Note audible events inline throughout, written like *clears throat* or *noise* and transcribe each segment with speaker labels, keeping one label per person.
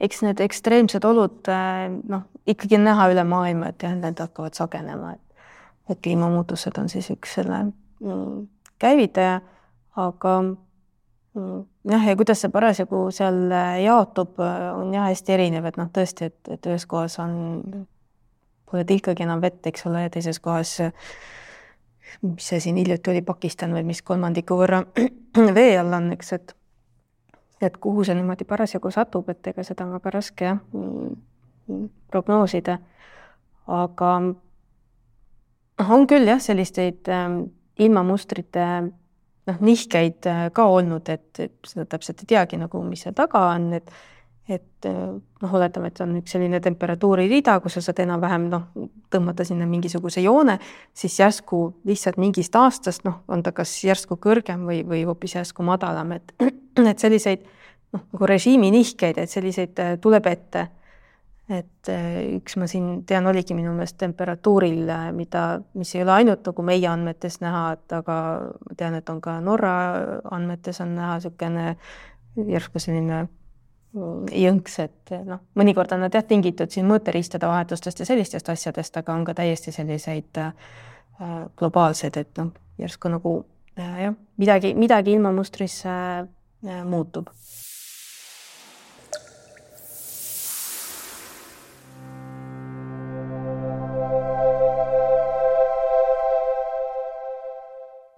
Speaker 1: eks need ekstreemsed olud noh, ikkagi on näha üle maailma, et jah, need hakkavad sagenema, et et kliimamuutused on siis üks selle mm, käivitaja, aga mm, jah, ja kuidas see parasjagu seal jaotub, on jah hästi erinev, et noh, tõesti, et, et ühes kohas on, pole tilkagi enam vett, eks ole, ja teises kohas mis see siin hiljuti oli, Pakistan või mis kolmandiku võrra *clears throat* vee all on, eks, et et kuhu see niimoodi parasjagu satub, et ega seda on väga raske jah prognoosida. aga noh, on küll jah, selliseid äh, ilmamustrite noh, nihkeid äh, ka olnud, et, et seda täpselt ei teagi nagu, mis seal taga on, et et äh, noh, oletame, et on üks selline temperatuuririda, kus sa saad enam-vähem noh, tõmmata sinna mingisuguse joone, siis järsku lihtsalt mingist aastast noh, on ta kas järsku kõrgem või, või hoopis järsku madalam, et *clears throat* et selliseid noh, nagu režiimi nihkeid, et selliseid äh, tuleb ette. Et äh, üks ma siin tean, oligi minu meelest temperatuuril, mida, mis ei ole ainult nagu meie andmetes näha, et aga tean, et on ka Norra andmetes on näha niisugune järsku selline jõnks, et noh, mõnikord on nad jah tingitud siin mõõteriistade vahetustest ja sellistest asjadest, aga on ka täiesti selliseid äh, globaalseid, et noh, järsku nagu äh, jah, midagi, midagi ilmamustris äh, muutub.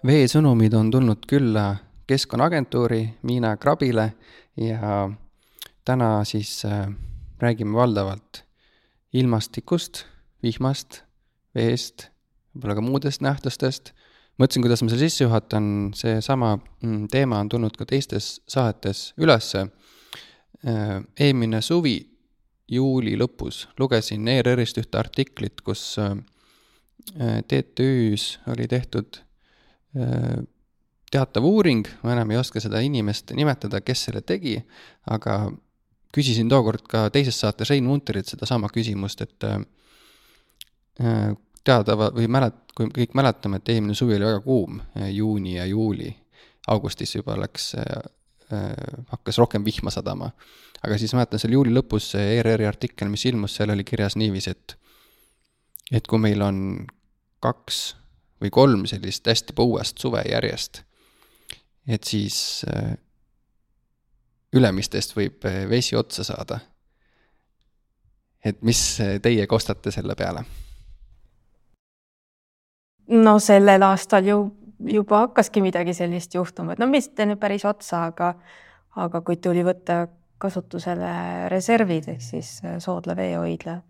Speaker 2: Veesõnumid on tulnud külla Keskkonnaagentuuri Miina Krabile ja täna siis äh, räägime valdavalt ilmastikust, vihmast, veest, võib-olla ka muudest nähtustest. mõtlesin, kuidas ma selle sisse juhatan, seesama mm, teema on tulnud ka teistes saadetes ülesse. Äh, eelmine suvi, juuli lõpus, lugesin ERR-ist ühte artiklit, kus äh, TTÜ-s oli tehtud teatav uuring, ma enam ei oska seda inimest nimetada, kes selle tegi, aga küsisin tookord ka teises saates Rein Munterilt sedasama küsimust, et äh, teadava või mälet-, kui kõik mäletame, et eelmine suvi oli väga kuum, äh, juuni ja juuli, augustis juba läks, hakkas rohkem vihma sadama. aga siis mäletan, seal juuli lõpus see ERR-i artikkel, mis ilmus, seal oli kirjas niiviisi, et et kui meil on kaks või kolm sellist hästi põuast suve järjest, et siis äh, Ülemistest võib äh, vesi otsa saada. et mis äh, teie kostate selle peale?
Speaker 1: no sellel aastal ju juba hakkaski midagi sellist juhtuma, et no mitte nüüd päris otsa, aga aga kui tuli võtta kasutusele reservid ehk siis Soodla veehoidla,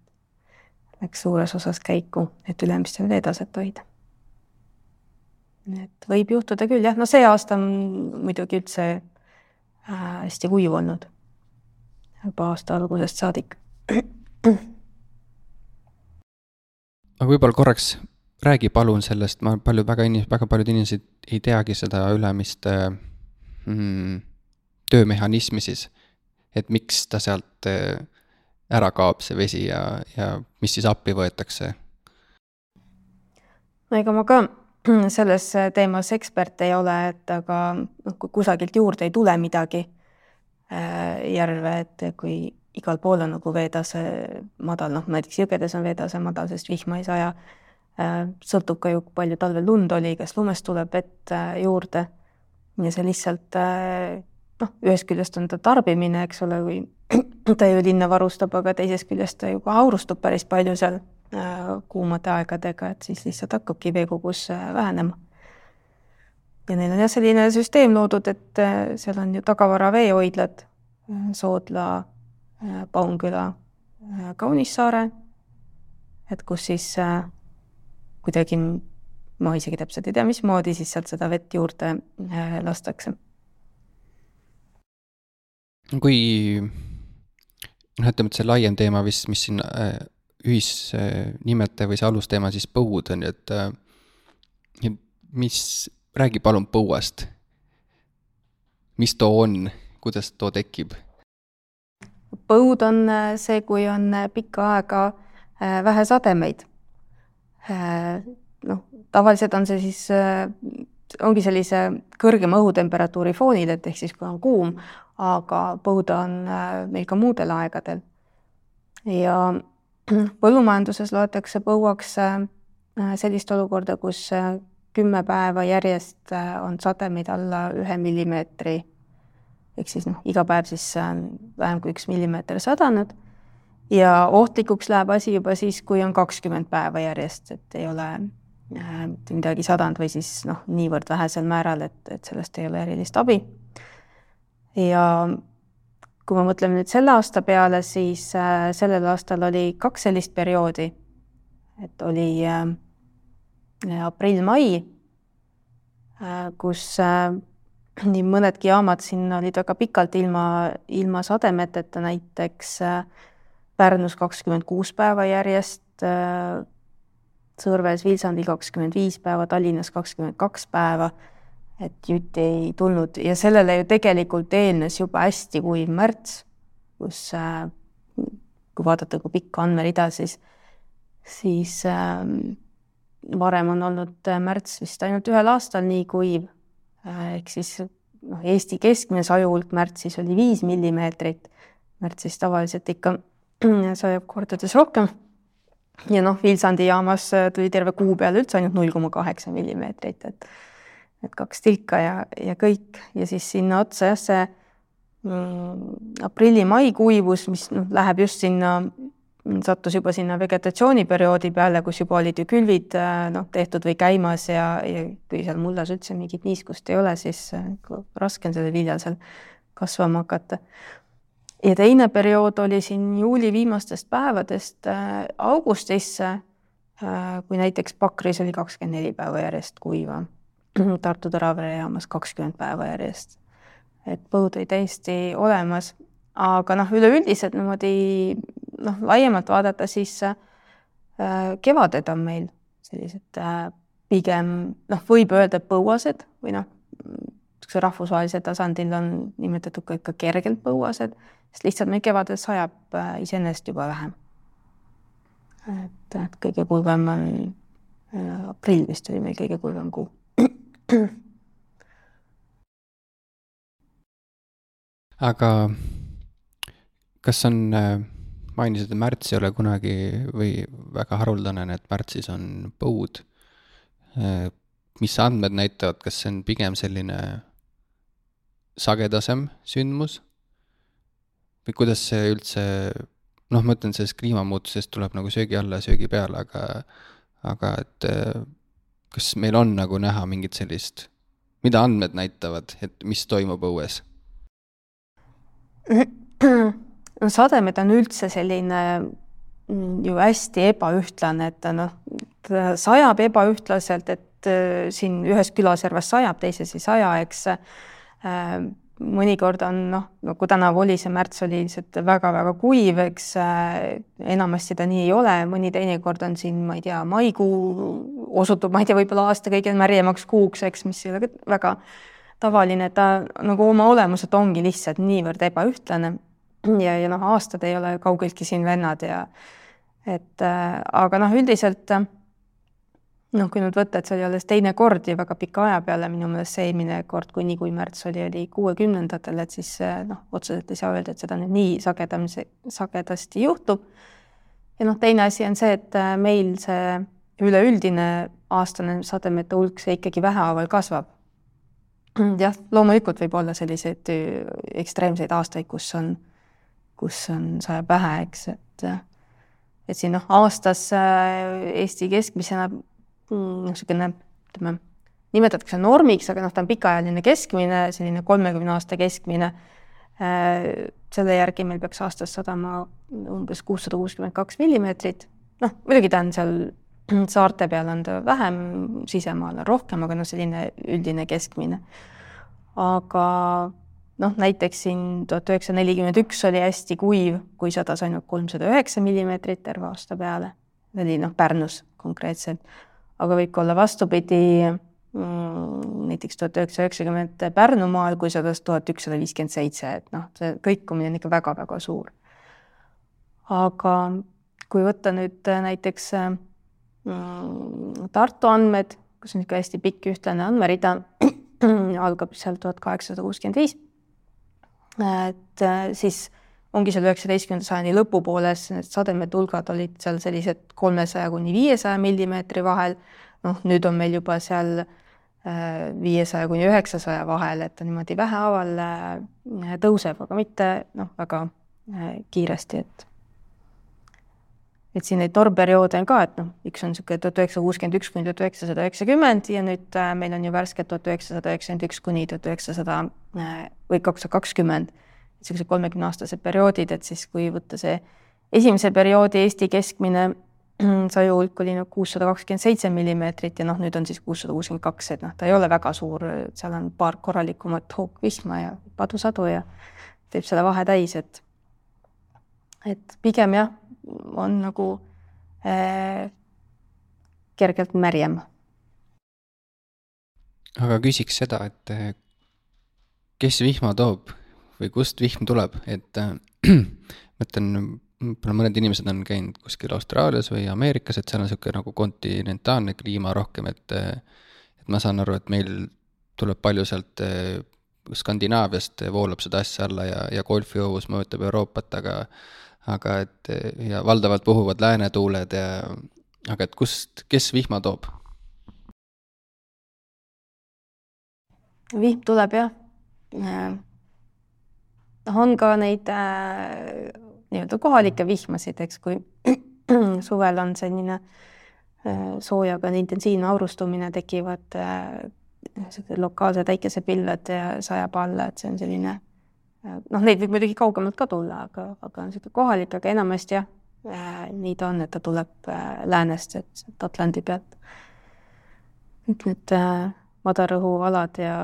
Speaker 1: läks suures osas käiku, et Ülemistel veetaset hoida et võib juhtuda küll jah, no see aasta on muidugi üldse hästi kuiv olnud. juba aasta algusest saadik.
Speaker 2: aga võib-olla korraks räägi palun sellest, ma palju, väga inis-, väga paljud inimesed ei teagi seda Ülemiste mm, töömehhanismi siis, et miks ta sealt äh, ära kaob, see vesi ja, ja mis siis appi võetakse?
Speaker 1: no ega ma ka *clears throat* selles teemas ekspert ei ole, et aga noh, kui kusagilt juurde ei tule midagi äh, järve, et kui igal pool on nagu veetase madal, noh näiteks jõgedes on veetase madal, sest vihma ei saja. Äh, sõltub ka ju, palju talvel lund oli, kas lumest tuleb vett äh, juurde. ja see lihtsalt noh, ühest küljest on ta tarbimine, eks ole, kui *clears throat* ta ju linna varustab, aga teisest küljest ta ju ka aurustub päris palju seal Äh, kuumade aegadega, et siis lihtsalt hakkabki veekogus äh, vähenema. ja neil on jah, selline süsteem loodud, et äh, seal on ju tagavara veehoidlad, Soodla, Paunküla, Kaunissaare, et kus siis kuidagi, ma isegi täpselt ei tea, mismoodi siis sealt seda vett juurde lastakse.
Speaker 2: kui noh, ütleme, et see laiem teema vist, mis siin ühisnimetaja või see alusteema siis põud on ju, et äh, mis, räägi palun põuast. mis too on, kuidas too tekib?
Speaker 1: põud on äh, see, kui on äh, pikka aega vähe sademeid. noh, tavaliselt on see siis, ongi sellise kõrgema õhutemperatuuri foonil, et ehk siis kui on kuum, aga põuda on meil ka muudel aegadel. ja põllumajanduses loetakse põuaks sellist olukorda, kus kümme päeva järjest on sademeid alla ühe millimeetri ehk siis noh, iga päev siis vähem kui üks millimeeter sadanud ja ohtlikuks läheb asi juba siis, kui on kakskümmend päeva järjest, et ei ole äh, midagi sadanud või siis noh, niivõrd vähesel määral, et, et sellest ei ole erilist abi. ja kui me mõtleme nüüd selle aasta peale, siis äh, sellel aastal oli kaks sellist perioodi, et oli äh, aprill-mai äh,, kus nii mõnedki jaamad siin olid väga pikalt ilma, ilma sademeteta, näiteks Pärnus kakskümmend kuus päeva järjest, Sõrves, Vilsandil kakskümmend viis päeva, Tallinnas kakskümmend kaks päeva, et jutti ei tulnud ja sellele ju tegelikult eelnes juba hästi kuiv märts, kus äh, kui vaadata, kui pikk andmerida, siis, siis äh, varem on olnud märts vist ainult ühel aastal nii kuiv Äh, ehk siis noh, Eesti keskmine sajuhulk märtsis oli viis millimeetrit, märtsis tavaliselt ikka *clears throat* sajab kordades rohkem. ja noh, Vilsandi jaamas äh, tuli terve kuu peale üldse ainult null koma kaheksa millimeetrit, et et kaks tilka ja, ja kõik ja siis sinna otsa jah, see mm, aprilli-mai kuivus, mis noh, läheb just sinna sattus juba sinna vegetatsiooniperioodi peale, kus juba olid ju külvid äh, noh, tehtud või käimas ja, ja kui seal mullas üldse mingit niiskust ei ole, siis äh, raske on sellel viljal seal kasvama hakata. ja teine periood oli siin juuli viimastest päevadest äh, augustisse, kui näiteks Pakris oli kakskümmend neli päeva järjest kuiva, *clears throat* Tartu Tõravere jaamas kakskümmend päeva järjest. et põud oli täiesti olemas, aga noh, üleüldiselt niimoodi noh, laiemalt vaadata, siis äh, kevaded on meil sellised äh, pigem noh, võib öelda põuased või noh, niisuguse rahvusvahelisel tasandil on nimetatud ka ikka kergelt põuased, sest lihtsalt meil kevadel sajab äh, iseenesest juba vähem. et, et kõige kuivam on äh, aprill vist oli meil kõige kuivam kuu *clears throat*
Speaker 2: aga kas on äh mainisid, et märts ei ole kunagi või väga haruldane, et märtsis on põud. mis andmed näitavad, kas see on pigem selline sagedasem sündmus? või kuidas see üldse, noh, ma ütlen, sellest kliimamuutusest tuleb nagu söögi alla ja söögi peale, aga, aga et kas meil on nagu näha mingit sellist, mida andmed näitavad, et mis toimub õues? *clears throat*
Speaker 1: no sademed on üldse selline mm, ju hästi ebaühtlane, et ta noh, ta sajab ebaühtlaselt, et äh, siin ühes külaservas sajab, teises ei saja, eks äh, mõnikord on noh, nagu tänavu oli, see märts oli lihtsalt väga-väga kuiv, eks äh, enamasti ta nii ei ole, mõni teinekord on siin, ma ei tea, maikuu osutub, ma ei tea, võib-olla aasta kõige märjemaks kuuks, eks, mis ei ole väga tavaline, ta nagu oma olemuselt ongi lihtsalt niivõrd ebaühtlane ja, ja noh, aastad ei ole kaugeltki siin vennad ja et äh, aga noh, üldiselt noh, kui nüüd võtta, et see oli alles teine kord ja väga pika aja peale, minu meelest see eelmine kord, kui nii kui märts oli, oli kuuekümnendatel, et siis äh, noh, otseselt ei saa öelda, et seda nüüd nii sagedamisi, sagedasti juhtub. ja noh, teine asi on see, et äh, meil see üleüldine aastane sademete hulk, see ikkagi vähehaaval kasvab. jah, loomulikult võib olla selliseid ekstreemseid aastaid, kus on kus on, sajab vähe, eks, et et siin noh, aastas äh, Eesti keskmisena mm, niisugune ütleme, nimetatakse normiks, aga noh, ta on pikaajaline keskmine, selline kolmekümne aasta keskmine. Äh, selle järgi meil peaks aastas sadama umbes kuussada kuuskümmend kaks millimeetrit. noh, muidugi ta on seal *clears throat* saarte peal on ta vähem, sisemaal on rohkem, aga noh, selline üldine keskmine. aga noh, näiteks siin tuhat üheksasada nelikümmend üks oli hästi kuiv, kui sadas ainult kolmsada üheksa millimeetrit terve aasta peale. see oli noh, Pärnus konkreetselt, aga võib ka olla vastupidi mm,. näiteks tuhat üheksasada üheksakümmend Pärnumaal, kui sadas tuhat ükssada viiskümmend seitse, et noh, see kõikumine on ikka väga-väga suur. aga kui võtta nüüd näiteks mm, Tartu andmed, kus on ikka hästi pikk ühtlane andmerida, *clears throat* algab seal tuhat kaheksasada kuuskümmend viis et siis ongi seal üheksateistkümnenda sajandi lõpupooles need sademete hulgad olid seal sellised kolmesaja kuni viiesaja millimeetri vahel. noh, nüüd on meil juba seal viiesaja kuni üheksasaja vahel, et ta niimoodi vähehaaval tõuseb, aga mitte noh, väga kiiresti, et et siin neid normperioode on ka, et noh, üks on niisugune tuhat üheksasada kuuskümmend üks kuni tuhat üheksasada üheksakümmend ja nüüd äh, meil on ju värskelt tuhat üheksasada üheksakümmend üks kuni tuhat üheksasada äh, või kakssada kakskümmend, niisugused kolmekümneaastased perioodid, et siis kui võtta see esimese perioodi Eesti keskmine *clears throat* saju hulk oli noh, kuussada kakskümmend seitse millimeetrit ja noh, nüüd on siis kuussada kuuskümmend kaks, et noh, ta ei ole väga suur, seal on paar korralikumat hoogvihma ja padusadu ja teeb selle vahe täis, et et pigem jah on nagu äh, kergelt märjem.
Speaker 2: aga küsiks seda, et äh, kes vihma toob või kust vihm tuleb, et äh, *clears throat* mõtlen, võib-olla mõned inimesed on käinud kuskil Austraalias või Ameerikas, et seal on niisugune nagu kontinentaalne kliima rohkem, et äh, et ma saan aru, et meil tuleb palju sealt Skandinaaviast voolab seda asja alla ja, ja golfiõhus mõjutab Euroopat, aga aga et ja valdavalt puhuvad läänetuuled ja, aga et kust, kes vihma toob?
Speaker 1: vihm tuleb jah. noh, on ka neid äh, nii-öelda kohalikke vihmasid, eks, kui *clears throat* suvel on selline äh, soojaga intensiivne aurustumine, tekivad äh, lokaalsed äikesepilved ja sajab alla, et see on selline noh, neid võib muidugi kaugemalt ka tulla, aga, aga niisugune kohalik, aga enamasti jah äh,, nii ta on, et ta tuleb äh, läänest, et sealt Atlandi pealt. kõik need äh, madarõhualad ja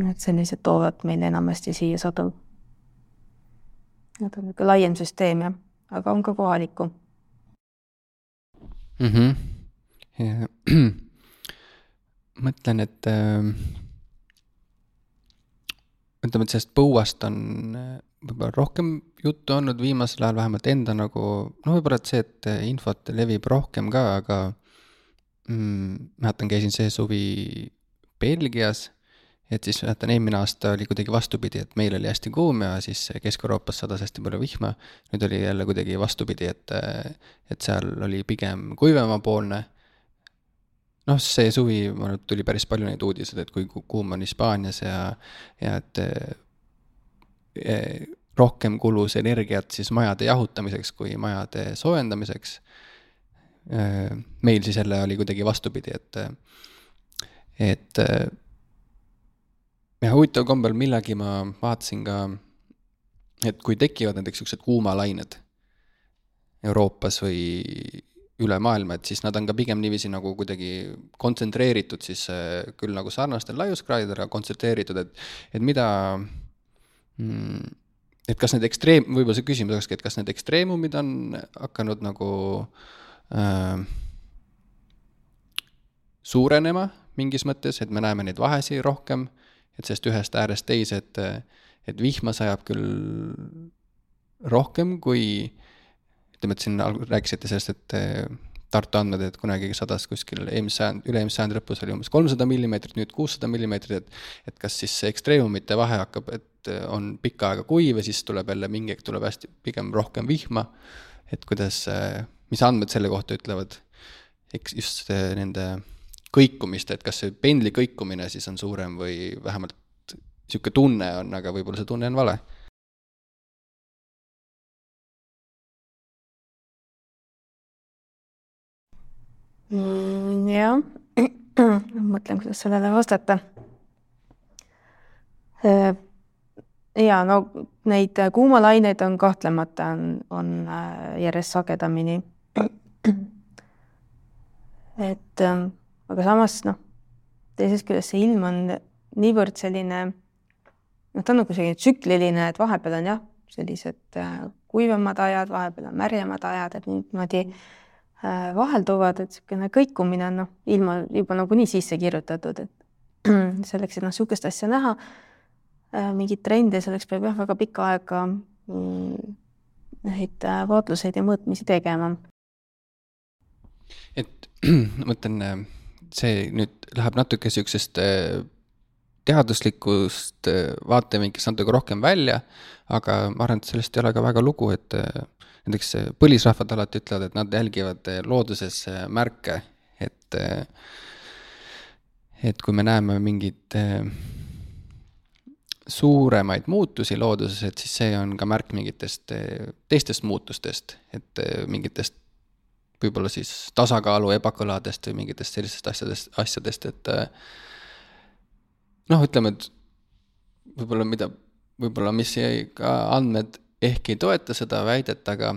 Speaker 1: need sellised toovad meile enamasti siia sadu. Nad on niisugune laiem süsteem jah, aga on ka kohalikku
Speaker 2: mm. -hmm. Ja, *clears throat* mõtlen, et äh ütleme, et sellest põuast on äh, võib-olla rohkem juttu olnud viimasel ajal, vähemalt enda nagu, no võib-olla, et see, et infot levib rohkem ka, aga mm, mäletan, käisin see suvi Belgias, et siis mäletan, eelmine aasta oli kuidagi vastupidi, et meil oli hästi kuum ja siis Kesk-Euroopas sadas hästi palju vihma. nüüd oli jälle kuidagi vastupidi, et, äh, et seal oli pigem kuivemapoolne noh, see suvi, ma arvan, tuli päris palju neid uudiseid, et kui kuum on Hispaanias ja, ja et e, rohkem kulus energiat siis majade jahutamiseks kui majade soojendamiseks. E, meil siis jälle oli kuidagi vastupidi, et, et ja huvitaval kombel millegi ma vaatasin ka, et kui tekivad näiteks siuksed kuumalained Euroopas või üle maailma, et siis nad on ka pigem niiviisi nagu kuidagi kontsentreeritud siis äh, küll nagu sarnastel laiuskraadidel, aga kontsentreeritud, et, et mida mm, et kas need ekstreem, võib-olla see küsimus olekski, et kas need ekstreemumid on hakanud nagu äh, suurenema mingis mõttes, et me näeme neid vahesi rohkem, et sellest ühest äärest teise, et, et vihma sajab küll rohkem kui äh, ütleme, et siin rääkisite sellest, et eh, Tartu andmed, et kunagi sadas kuskil eelmise sajand, üle-eelmise sajandi lõpus oli umbes kolmsada millimeetrit, nüüd kuussada millimeetrit, et et kas siis see ekstreemumite vahe hakkab, et eh, on pikka aega kuiv ja siis tuleb jälle mingi hetk tuleb hästi, pigem rohkem vihma, et kuidas, eh, mis andmed selle kohta ütlevad, eks just nende kõikumist, et kas see pendli kõikumine siis on suurem või vähemalt niisugune tunne on, aga võib-olla see tunne on vale
Speaker 1: mm,? jah, *clears throat* mõtlen, kuidas sellele vastata. Äh, ja no neid kuumalaineid on kahtlemata on, on äh, järjest sagedamini. *clears throat* et ähm, aga samas noh, teisest küljest see ilm on niivõrd selline noh, ta on nagu selline tsükliline, et vahepeal on jah, sellised äh, kuivemad ajad, vahepeal on märjemad ajad, et niimoodi mm Äh, vahelduvad, et niisugune kõikumine on noh, ilma juba nagunii sisse kirjutatud, et *clears throat* selleks, et noh, niisugust asja näha, äh, mingit trendi, selleks peab jah, väga pikka aega mm, neid äh, vaatluseid ja mõõtmisi tegema.
Speaker 2: et *clears throat* ma mõtlen, see nüüd läheb natuke niisugusest teaduslikust äh, vaatevinklist natuke rohkem välja, aga ma arvan, et sellest ei ole ka väga lugu, et äh, näiteks põlisrahvad alati ütlevad, et nad jälgivad looduses märke, et et kui me näeme mingeid suuremaid muutusi looduses, et siis see on ka märk mingitest teistest muutustest, et mingitest võib-olla siis tasakaalu ebakõladest või mingitest sellistest asjadest, asjadest, et noh, ütleme, et võib-olla mida, võib-olla mis ka andmed ehk ei toeta seda väidet, aga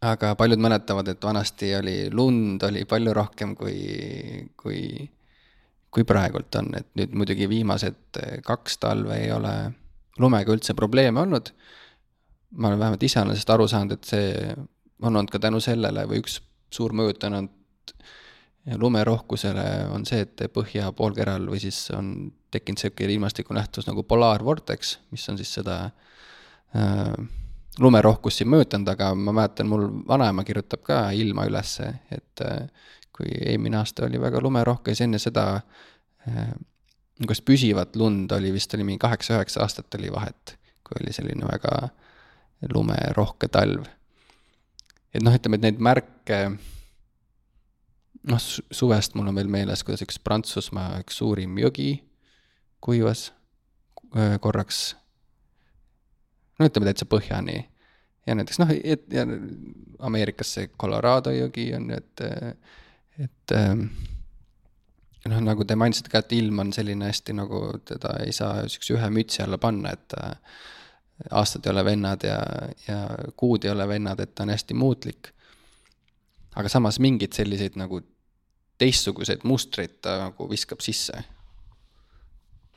Speaker 2: aga paljud mäletavad, et vanasti oli lund oli palju rohkem kui, kui, kui praegult on, et nüüd muidugi viimased kaks talve ei ole lumega üldse probleeme olnud. ma olen vähemalt ise olen sellest aru saanud, et see on olnud ka tänu sellele või üks suur mõjutanud lumerohkusele on see, et põhja poolkeral või siis on tekkinud niisugune ilmastikunähtus nagu polaarvorteks, mis on siis seda äh, lumerohkust siin mõjutanud, aga ma mäletan, mul vanaema kirjutab ka ilma ülesse, et äh, kui eelmine aasta oli väga lumerohke, siis enne seda äh, kas püsivat lund oli vist oli mingi kaheksa-üheksa aastat oli vahet, kui oli selline väga lumerohke talv. Et noh, ütleme, et neid märke, noh, suvest mul on veel meeles, kuidas üks Prantsusmaa üks suurim jõgi kuivas korraks, no ütleme täitsa põhjani. ja näiteks noh, et ja Ameerikas see Colorado jõgi on, et, et noh, nagu te mainisite ka, et ilm on selline hästi nagu teda ei saa sihukese ühe mütsi alla panna, et aastad ei ole vennad ja, ja kuud ei ole vennad, et ta on hästi muutlik. aga samas mingeid selliseid nagu teistsuguseid mustreid ta nagu viskab sisse.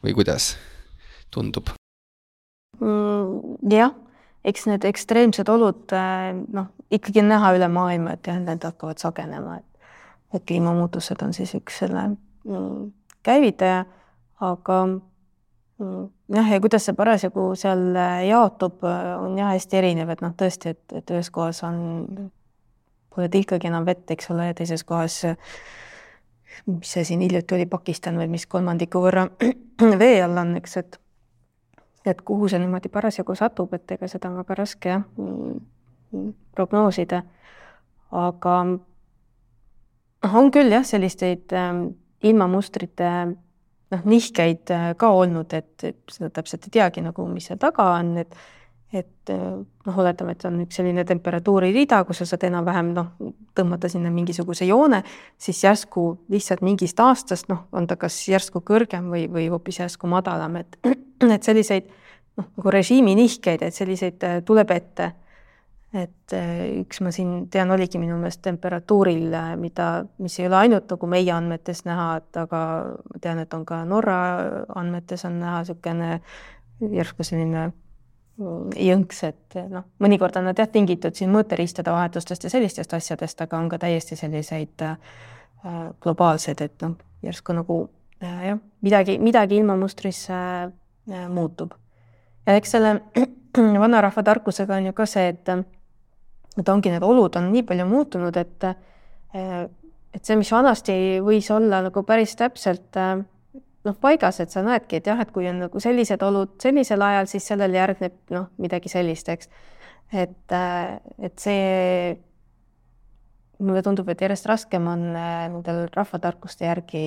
Speaker 2: või kuidas tundub?
Speaker 1: Jah, eks need ekstreemsed olud noh, ikkagi on näha üle maailma, et jah, need hakkavad sagenema, et et kliimamuutused on siis üks selle mm, käivitaja, aga Mm, jah, ja kuidas see parasjagu seal äh, jaotub, äh, on jah hästi erinev, et noh, tõesti, et, et ühes kohas on, pole tilkagi enam vett, eks ole, ja teises kohas, mis see siin hiljuti oli, Pakistan või mis kolmandiku võrra *clears throat* vee all on, eks, et et kuhu see niimoodi parasjagu satub, et ega seda on väga raske jah prognoosida. aga noh, on küll jah, selliseid ähm, ilmamustrite noh, nihkeid äh, ka olnud, et seda täpselt ei teagi nagu, mis seal taga on, et et äh, noh, oletame, et on üks selline temperatuuririda, kus sa saad enam-vähem noh, tõmmata sinna mingisuguse joone, siis järsku lihtsalt mingist aastast noh, on ta kas järsku kõrgem või, või hoopis järsku madalam, et *clears throat* et selliseid noh, nagu režiimi nihkeid, et selliseid äh, tuleb ette et äh, üks ma siin tean, oligi minu meelest temperatuuril, mida, mis ei ole ainult nagu meie andmetes näha, et aga ma tean, et on ka Norra andmetes on näha niisugune järsku selline jõnks, et noh, mõnikord on nad jah tingitud siin mõõteriistade vahetustest ja sellistest asjadest, aga on ka täiesti selliseid äh, globaalseid, et noh, järsku nagu äh, jah, midagi, midagi ilmamustris äh, muutub. ja eks selle *clears throat* vanarahva tarkusega on ju ka see, et et ongi need olud on nii palju muutunud, et et see, mis vanasti võis olla nagu päris täpselt noh, paigas, et sa näedki, et jah, et kui on nagu sellised olud sellisel ajal, siis sellele järgneb noh, midagi sellist, eks. et, et see mulle tundub, et järjest raskem on nendel rahvatarkuste järgi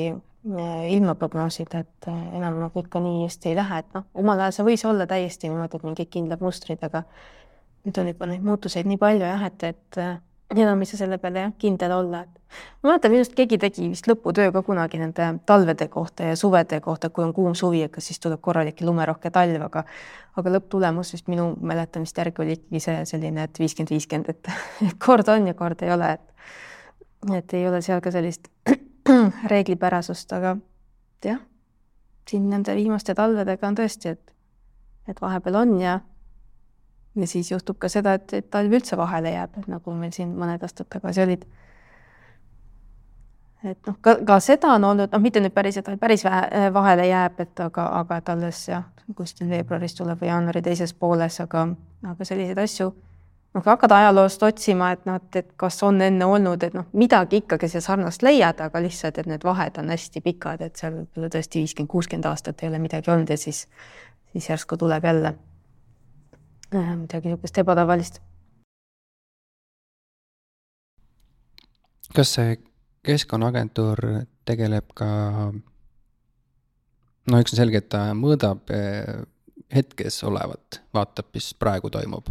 Speaker 1: ilma prognoosida, et enam nagu ikka nii hästi ei lähe, et noh, omal ajal see võis olla täiesti niimoodi, et mingid kindlad mustrid, aga nüüd on juba neid muutuseid nii palju jah, et, et äh, enam ei saa selle peale jah kindel olla, et ma mäletan, minu arust keegi tegi vist lõputöö ka kunagi nende talvede kohta ja suvede kohta, kui on kuum suvi, et kas siis tuleb korralik lumerohke talv, aga aga lõpptulemus vist minu mäletamist järgi oli ikkagi see selline, et viiskümmend, viiskümmend, et *laughs* kord on ja kord ei ole, et et ei ole seal ka sellist *clears throat* reeglipärasust, aga jah, siin nende viimaste talvedega on tõesti, et et vahepeal on ja ja siis juhtub ka seda, et, et talv üldse vahele jääb, nagu meil siin mõned aastad tagasi olid. et noh, ka, ka seda on olnud, noh, mitte nüüd päris, et päris vähe vahele jääb, et aga, aga et alles jah, kuskil veebruaris tuleb või jaanuari teises pooles, aga, aga selliseid asju noh, kui hakata ajaloost otsima, et noh, et, kas on enne olnud, et noh, midagi ikkagi siia sarnast leiad, aga lihtsalt, et need vahed on hästi pikad, et seal võib-olla tõesti viiskümmend, kuuskümmend aastat ei ole midagi olnud ja siis, siis järsku tuleb jälle äh, midagi niisugust ebatavalist.
Speaker 2: kas see Keskkonnaagentuur tegeleb ka no üks on selge, et ta mõõdab eh, hetkes olevat, vaatab, mis praegu toimub.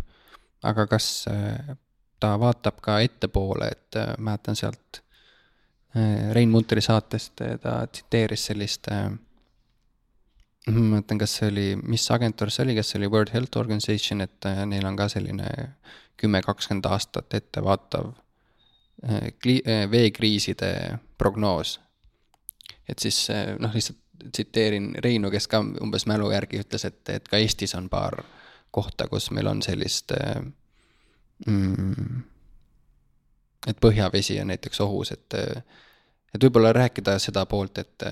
Speaker 2: aga kas eh, ta vaatab ka ettepoole, et eh, mäletan sealt Rein Munteri saatest ta tsiteeris sellist ma mõtlen, kas see oli, mis agentuur see oli, kas see oli World Health Organization, et neil on ka selline kümme, kakskümmend aastat ettevaatav kli-, veekriiside prognoos. et siis noh, lihtsalt tsiteerin Reinu, kes ka umbes mälu järgi ütles, et, et ka Eestis on paar kohta, kus meil on sellist mm, et põhjavesi on näiteks ohus, et, et võib-olla rääkida seda poolt, et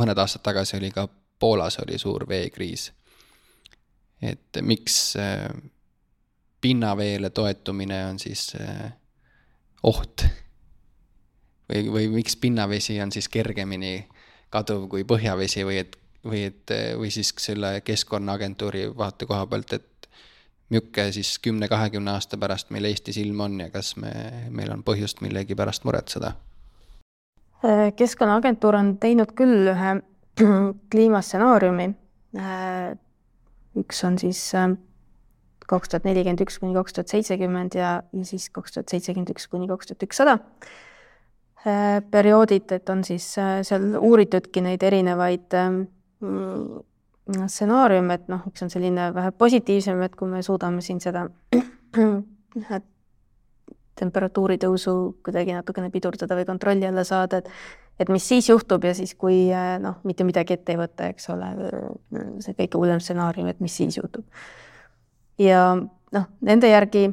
Speaker 2: mõned aastad tagasi oli ka Poolas oli suur veekriis. et miks pinnaveele toetumine on siis oht või, või miks pinnavesi on siis kergemini kaduv kui põhjavesi või et, või et, või siis selle Keskkonnaagentuuri vaatekoha pealt, et niisugune siis kümne-kahekümne aasta pärast meil Eestis ilm on ja kas me, meil on põhjust millegi pärast muretseda?
Speaker 1: keskkonnaagentuur on teinud küll ühe *clears throat* kliimastsenaariumi. üks on siis äh, kaks tuhat nelikümmend üks kuni kaks tuhat seitsekümmend ja, ja siis kaks tuhat seitsekümmend üks kuni kaks tuhat ükssada Äh, perioodid, et on siis äh, seal uuritudki neid erinevaid mm, stsenaariume, et noh, üks on selline vähe positiivsem, et kui me suudame siin seda *clears throat* temperatuuri tõusu kuidagi natukene pidurdada või kontrolli alla saada, et et mis siis juhtub ja siis, kui äh, noh, mitte midagi ette ei võta, eks ole, see kõige hullem stsenaarium, et mis siis juhtub. ja noh, nende järgi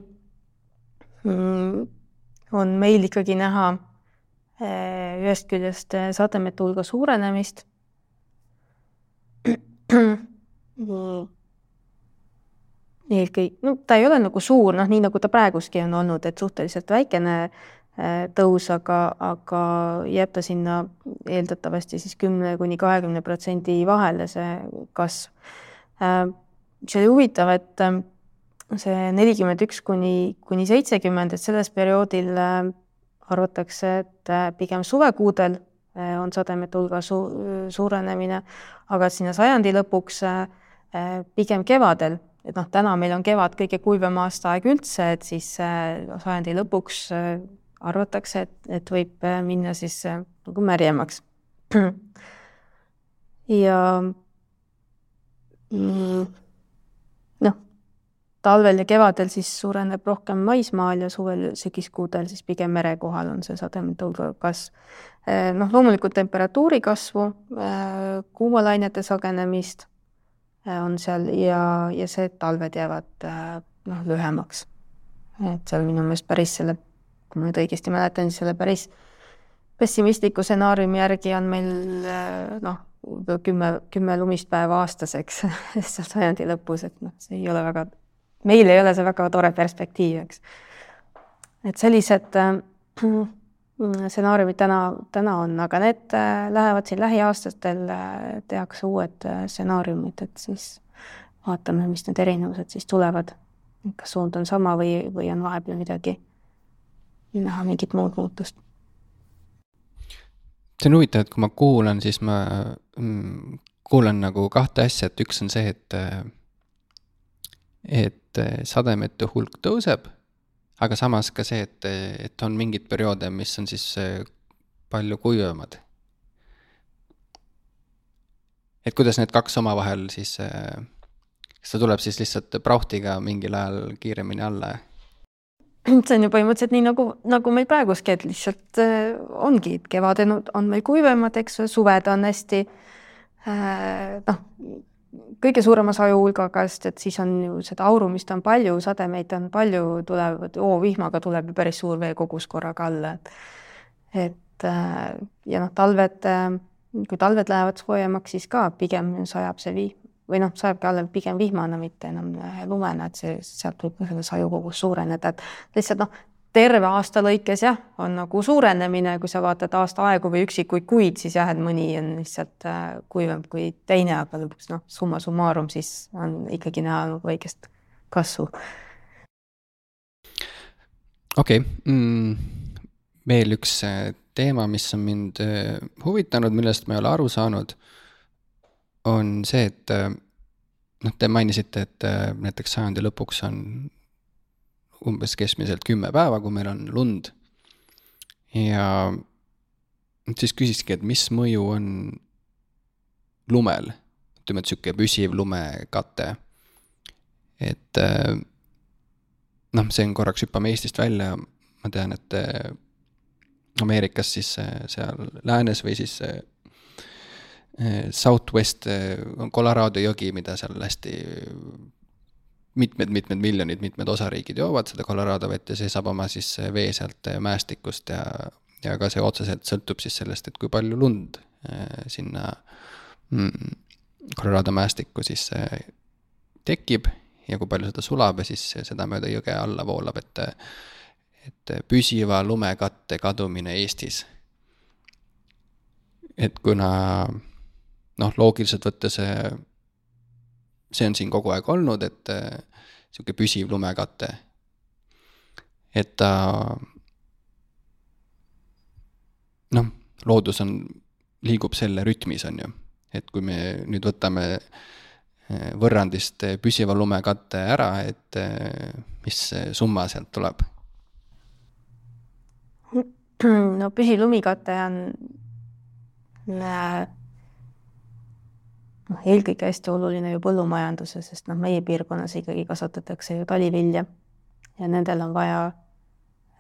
Speaker 1: mm, on meil ikkagi näha Äh, ühest küljest äh, sademete hulga suurenemist. eelkõige, no ta ei ole nagu suur, noh, nii nagu ta praeguski on olnud, et suhteliselt väikene äh, tõus, aga, aga jääb ta sinna eeldatavasti siis kümne kuni kahekümne protsendi vahele, see kasv. mis oli huvitav, et see nelikümmend üks kuni, kuni seitsekümmend, et selles perioodil arvatakse, et äh, pigem suvekuudel äh, on sademete hulga su suurenemine, aga sinna sajandi lõpuks äh, pigem kevadel, et noh, täna meil on kevad kõige kuivam aastaaeg üldse, et siis sajandi lõpuks arvatakse, et, et võib minna siis nagu märjemaks. *clears throat* ja mm, talvel ja kevadel siis suureneb rohkem maismaal ja suvel sügiskuudel siis pigem mere kohal on see sademete kasv. Eh, noh, loomulikult temperatuuri kasvu, kuumalainete sagenemist on seal ja, ja see, et talved jäävad noh, lühemaks. et seal minu meelest päris selle, kui ma nüüd õigesti mäletan, siis selle päris pessimistliku stsenaariumi järgi on meil noh, kümme, kümme lumist päeva aastas, eks *laughs* seal sajandi lõpus, et noh, see ei ole väga meil ei ole see väga tore perspektiiv, eks. et sellised äh, *clears throat* stsenaariumid täna, täna on, aga need äh, lähevad siin lähiaastatel, äh, tehakse uued stsenaariumid, et siis vaatame, mis need erinevused siis tulevad. kas suund on sama või, või on vahepeal midagi, näha mingit muud muutust
Speaker 2: see on huvitav, et kui ma kuulan, siis ma mm, kuulan nagu kahte asja, et üks on see, et et eh, sademete hulk tõuseb, aga samas ka see, et, et on mingeid perioode, mis on siis eh, palju kuivemad. et kuidas need kaks omavahel siis, eh, kas ta tuleb siis lihtsalt prauhtiga mingil ajal kiiremini alla? *clears throat*
Speaker 1: see on ju põhimõtteliselt nii nagu, nagu meil praeguski, et lihtsalt äh, ongi, kevadel on meil kuivemad, eks ju, suved on hästi äh, noh, kõige suurema sajuhulgaga, sest et siis on ju seda aurumist on palju, sademeid on palju, tulevad, oovihmaga tuleb ju päris suur veekogus korraga alla, et et äh, ja noh, talved, äh, kui talved lähevad soojemaks, siis ka pigem sajab see vihm, või noh, sajabki alla pigem vihmana, mitte enam lumena, et see, sealt võib selle saju kogus suureneda, et lihtsalt noh, terve aasta lõikes jah, on nagu suurenemine, kui sa vaatad aasta aegu või üksikuid kuid, siis jah, et mõni on lihtsalt äh, kuivam kui teine, aga lõpuks noh, summa summarum siis on ikkagi näha nagu väikest kasvu.
Speaker 2: okei okay. mm,, veel üks äh, teema, mis on mind äh, huvitanud, millest ma ei ole aru saanud, on see, et noh, te mainisite, et näiteks sajandi lõpuks on umbes keskmiselt kümme päeva, kui meil on lund. ja siis küsiski, et mis mõju on lumel, ütleme, et sihuke püsiv lumekate. et äh, noh, see on korraks hüppame Eestist välja, ma tean, et äh, Ameerikas siis äh, seal läänes või siis Southwest on Colorado jõgi, mida seal hästi mitmed-mitmed miljonid, mitmed osariigid joovad seda Colorado vett ja see saab oma siis vee sealt mäestikust ja, ja ka see otseselt sõltub siis sellest, et kui palju lund sinna mm, Colorado mäestikku siis tekib ja kui palju seda sulab ja siis seda mööda jõge alla voolab, et et püsiva lumekatte kadumine Eestis. et kuna noh, loogiliselt võttes see on siin kogu aeg olnud, et äh, sihuke püsiv lumekate. et ta noh, loodus on, liigub selle rütmis, on ju. et kui me nüüd võtame äh, võrrandist püsiva lumekatte ära, et äh, mis summa sealt tuleb? *clears throat*
Speaker 1: no püsiv lumikate on noh, eelkõige hästi oluline ju põllumajanduses, sest noh, meie piirkonnas ikkagi kasvatatakse ju talivilja ja nendel on vaja,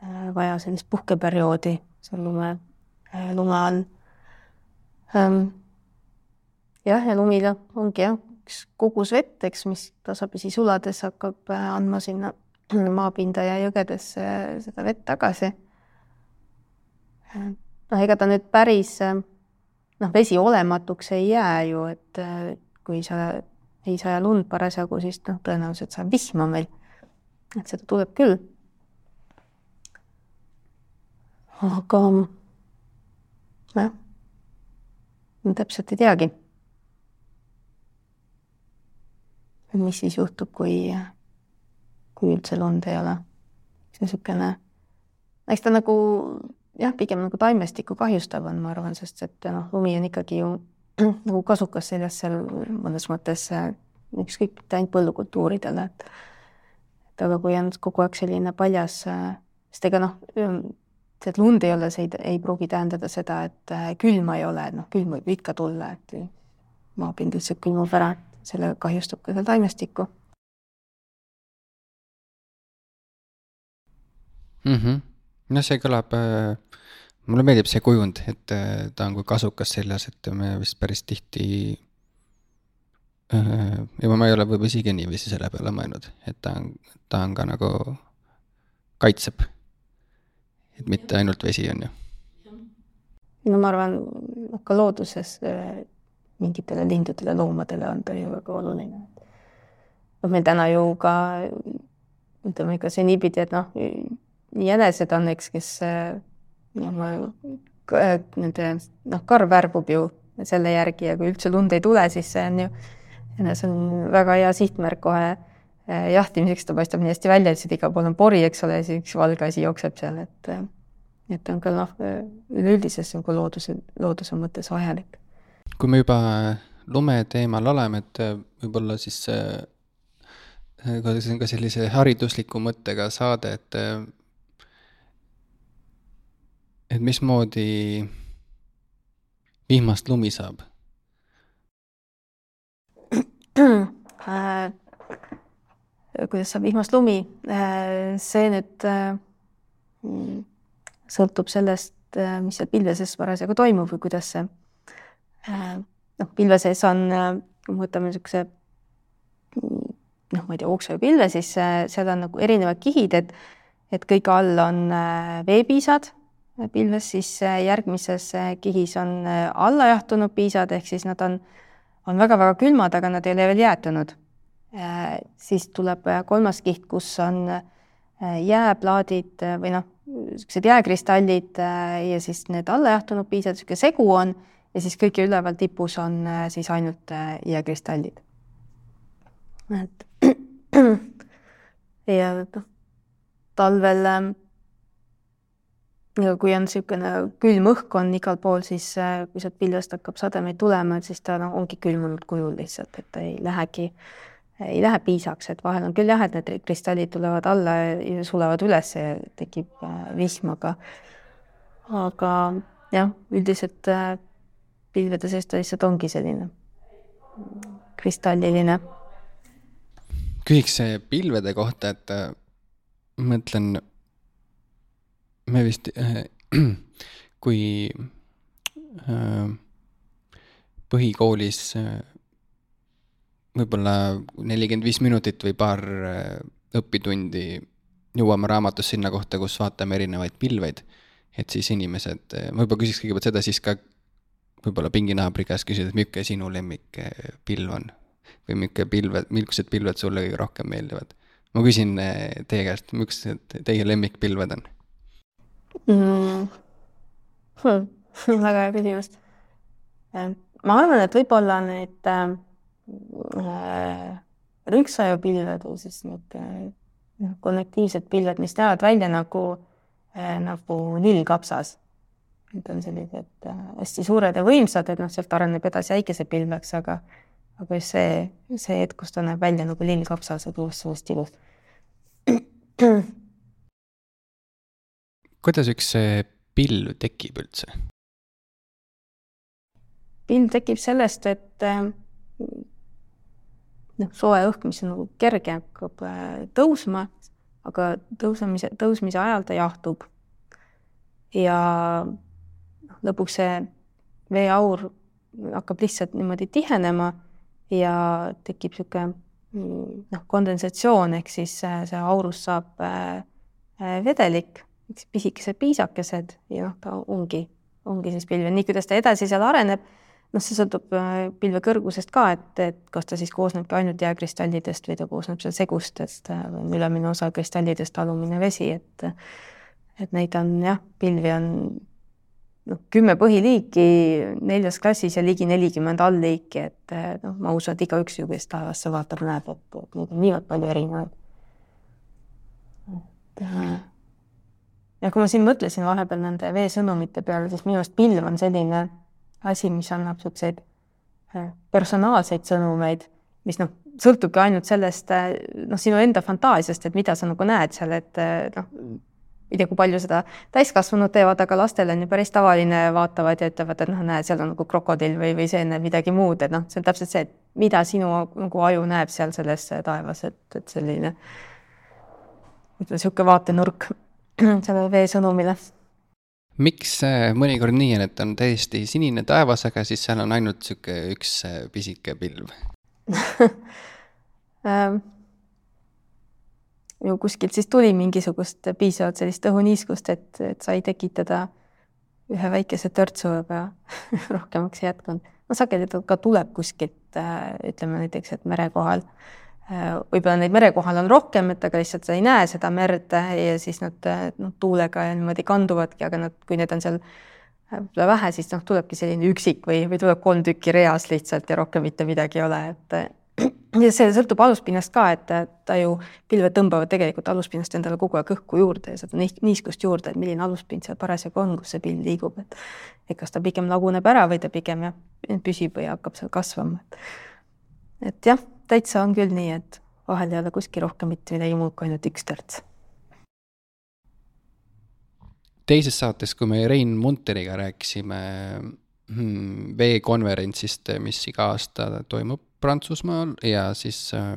Speaker 1: äh, vaja sellist puhkeperioodi seal lume, äh, lume all. Ähm, jah, ja lumil ongi jah, üks kogus vett, eks, mis tasapisi sulades hakkab äh, andma sinna *clears throat* maapinda ja jõgedesse seda vett tagasi. noh, ega ta nüüd päris noh, vesi olematuks ei jää ju, et äh, kui sa ei saja lund parasjagu, siis noh, tõenäoliselt sajab vihma meil. et seda tuleb küll. aga jah, ma täpselt ei teagi. mis siis juhtub, kui, kui üldse lund ei ole. see niisugune, eks ta nagu jah, pigem nagu taimestikku kahjustav on, ma arvan, sest et noh, lumi on ikkagi ju *clears throat* nagu kasukas seljas seal mõnes mõttes äh, ükskõik mitte ainult põllukultuuridele, et et aga kui on kogu aeg selline paljas, äh, sest ega noh, see, et lund ei ole, see ei, ei pruugi tähendada seda, et äh, külma ei ole, noh, külm võib ikka tulla, et maapind lihtsalt külmub ära, et sellega kahjustub ka seal taimestikku
Speaker 2: mm. -hmm no see kõlab äh,, mulle meeldib see kujund, et äh, ta on kui kasukas seljas, et me vist päris tihti äh,. ja ma ei ole võib-olla isegi niiviisi selle peale mõelnud, et ta on, ta on ka nagu, kaitseb. et mitte ainult vesi, on ju.
Speaker 1: no ma arvan, noh ka looduses mingitele lindudele, loomadele on ta ju väga oluline. noh, meil täna ju ka ütleme ikka see niipidi, et noh, jänesed on, eks, kes noh, nende noh, karv värbub ju selle järgi ja kui üldse lund ei tule, siis see on ju, jänes on väga hea sihtmärk kohe eh, jahtimiseks, ta paistab nii hästi välja, lihtsalt igal pool on pori, eks ole, siis üks valge asi jookseb seal, et et on ka noh, üleüldises nagu looduse, looduse mõttes vajalik.
Speaker 2: kui me juba lume teemal oleme, et võib-olla siis see on ka sellise haridusliku mõttega saade, et et mismoodi vihmast lumi saab
Speaker 1: äh,? kuidas saab vihmast lumi äh,? see nüüd äh, sõltub sellest, mis seal pilve sees parasjagu toimub või kuidas see noh, pilve sees on, kui me võtame niisuguse noh, ma ei tea, ooksööpilve, siis seal on nagu erinevad kihid, et et kõige all on veepiisad pilves, siis järgmises kihis on alla jahtunud piisad, ehk siis nad on on väga-väga külmad, aga nad ei ole veel jäätunud. siis tuleb kolmas kiht, kus on jääplaadid või noh, niisugused jääkristallid ja siis need allajahtunud piisad, niisugune segu on ja siis kõige üleval tipus on siis ainult jääkristallid. et *clears throat* ja noh, talvel ähm, kui on niisugune külm õhk on igal pool, siis äh, kui sealt pilvest hakkab sademeid tulema, et siis ta noh, ongi külmunud kujul lihtsalt, et ta ei lähegi, ei lähe piisaks, et vahel on küll jah, et need kristallid tulevad alla ja sulevad üles ja tekib äh, vihm, aga aga jah, üldiselt äh, pilvede sees ta lihtsalt ongi selline kristalliline.
Speaker 2: küsiks pilvede kohta, et mõtlen me vist äh,, *clears throat* kui äh, põhikoolis äh, võib-olla nelikümmend viis minutit või paar äh, õpitundi jõuame raamatus sinna kohta, kus vaatame erinevaid pilveid. et siis inimesed, äh, võib-olla küsiks kõigepealt seda, siis ka võib-olla pinginaabri käest küsida, et milline sinu lemmikpilv on või milline pilved, millised pilved sulle kõige rohkem meeldivad. ma küsin äh, teie käest, millised teie lemmikpilved on
Speaker 1: mm. Hmm. *laughs* väga hea küsimus. ma arvan, et võib-olla need äh, rõnksajapilved või siis need äh, kollektiivsed pilved, mis näevad välja nagu äh,, nagu lillkapsas. Need on sellised äh, hästi suured ja võimsad, et noh, sealt areneb edasi äikesepilveks, aga aga see, see hetk, kus ta näeb välja nagu lillkapsas, et just sellest ilus
Speaker 2: kuidas üks pilv tekib üldse?
Speaker 1: pilv tekib sellest, et äh, noh, soe õhk, mis on nagu kerge, hakkab äh, tõusma, aga tõusemise, tõusmise ajal ta jahtub. ja noh, lõpuks see veeaur hakkab lihtsalt niimoodi tihenema ja tekib niisugune noh, kondensatsioon ehk siis äh, see aurust saab vedelik pisikesed piisakesed ja noh, ta ongi, ongi siis pilv ja nii, kuidas ta edasi seal areneb, noh, see sõltub äh, pilve kõrgusest ka, et, et kas ta siis koosnebki ainult jääkristallidest või ta koosneb seal segustest äh, ülemine osa kristallidest alumine vesi, et et neid on jah, pilvi on noh, kümme põhiliiki neljas klassis ja ligi nelikümmend allliiki, et äh, noh, ma usun, et igaüks ju, kes taevasse vaatab, näeb, et, et neid on niivõrd palju erinevaid. et ja kui ma siin mõtlesin vahepeal nende veesõnumite peale, siis minu arust pilv on selline asi, mis annab niisuguseid äh, personaalseid sõnumeid, mis noh, sõltubki ainult sellest äh, noh, sinu enda fantaasiast, et mida sa nagu näed seal, et äh, noh, ei tea, kui palju seda täiskasvanud teevad, aga lastel on ju päris tavaline, vaatavad ja ütlevad, et noh, näe, seal on nagu krokodill või, või see näeb midagi muud, et noh, see on täpselt see, et mida sinu nagu aju näeb seal selles taevas, et, et selline ütleme, niisugune vaatenurk *clears throat* sellele veesõnumile.
Speaker 2: miks mõnikord nii on, et on täiesti sinine taevas, aga siis seal on ainult niisugune üks äh, pisike pilv *laughs*
Speaker 1: ähm, ju kuskilt siis tuli mingisugust piisavalt sellist õhuniiskust, et, et sai tekitada ühe väikese törtsu, aga *laughs* rohkemaks ei jätkunud. no sageli ta ka tuleb kuskilt, äh, ütleme näiteks, et mere kohal Äh, võib-olla neid mere kohal on rohkem, et aga lihtsalt sa ei näe seda merd ja siis nad noh, tuulega niimoodi kanduvadki, aga nad, kui need on seal äh, võib-olla vähe, siis noh, tulebki selline üksik või, või tuleb kolm tükki reas lihtsalt ja rohkem mitte midagi ei ole, et ja see sõltub aluspinnast ka, et ta ju, pilved tõmbavad tegelikult aluspinnast endale kogu aeg õhku juurde ja seda niiskust juurde, et milline aluspind seal parasjagu on, kus see pill liigub, et et kas ta pigem laguneb ära või ta pigem jah, püsib või hakkab seal kasvama, et et jah täitsa on küll nii, et vahel ei ole kuskil rohkem mitte midagi muud kui ainult üks törts.
Speaker 2: teises saates, kui me Rein Munteriga rääkisime hmm, veekonverentsist, mis iga aasta toimub Prantsusmaal ja siis äh,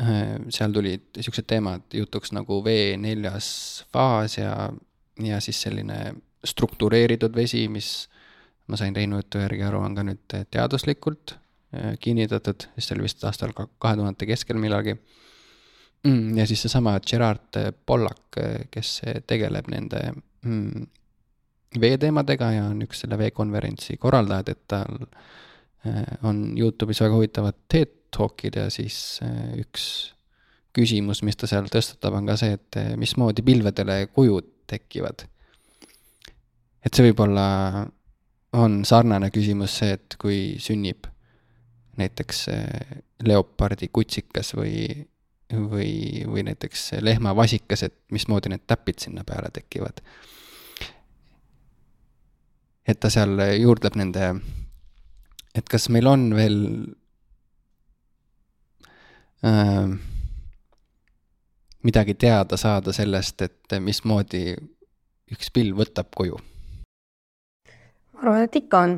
Speaker 2: äh seal tulid niisugused teemad jutuks nagu vee neljas faas ja, ja siis selline struktureeritud vesi, mis ma sain Reinu jutu järgi aru, on ka nüüd teaduslikult kinnitatud, siis see oli vist aastal kahe tuhandete keskel millalgi. Mm, ja siis seesama Gerard Pollack, kes tegeleb nende mm, veeteemadega ja on üks selle veekonverentsi korraldajad, et tal on Youtube'is väga huvitavad TED Talkid ja siis üks küsimus, mis ta seal tõstatab, on ka see, et mismoodi pilvedele kujud tekivad. et see võib-olla on sarnane küsimus see, et kui sünnib näiteks leopardi kutsikas või, või, või näiteks lehmavasikas, et mismoodi need täpid sinna peale tekivad. et ta seal juurdleb nende, et kas meil on veel äh, midagi teada saada sellest, et mismoodi üks pilv võtab kuju?
Speaker 1: ma arvan, et ikka on.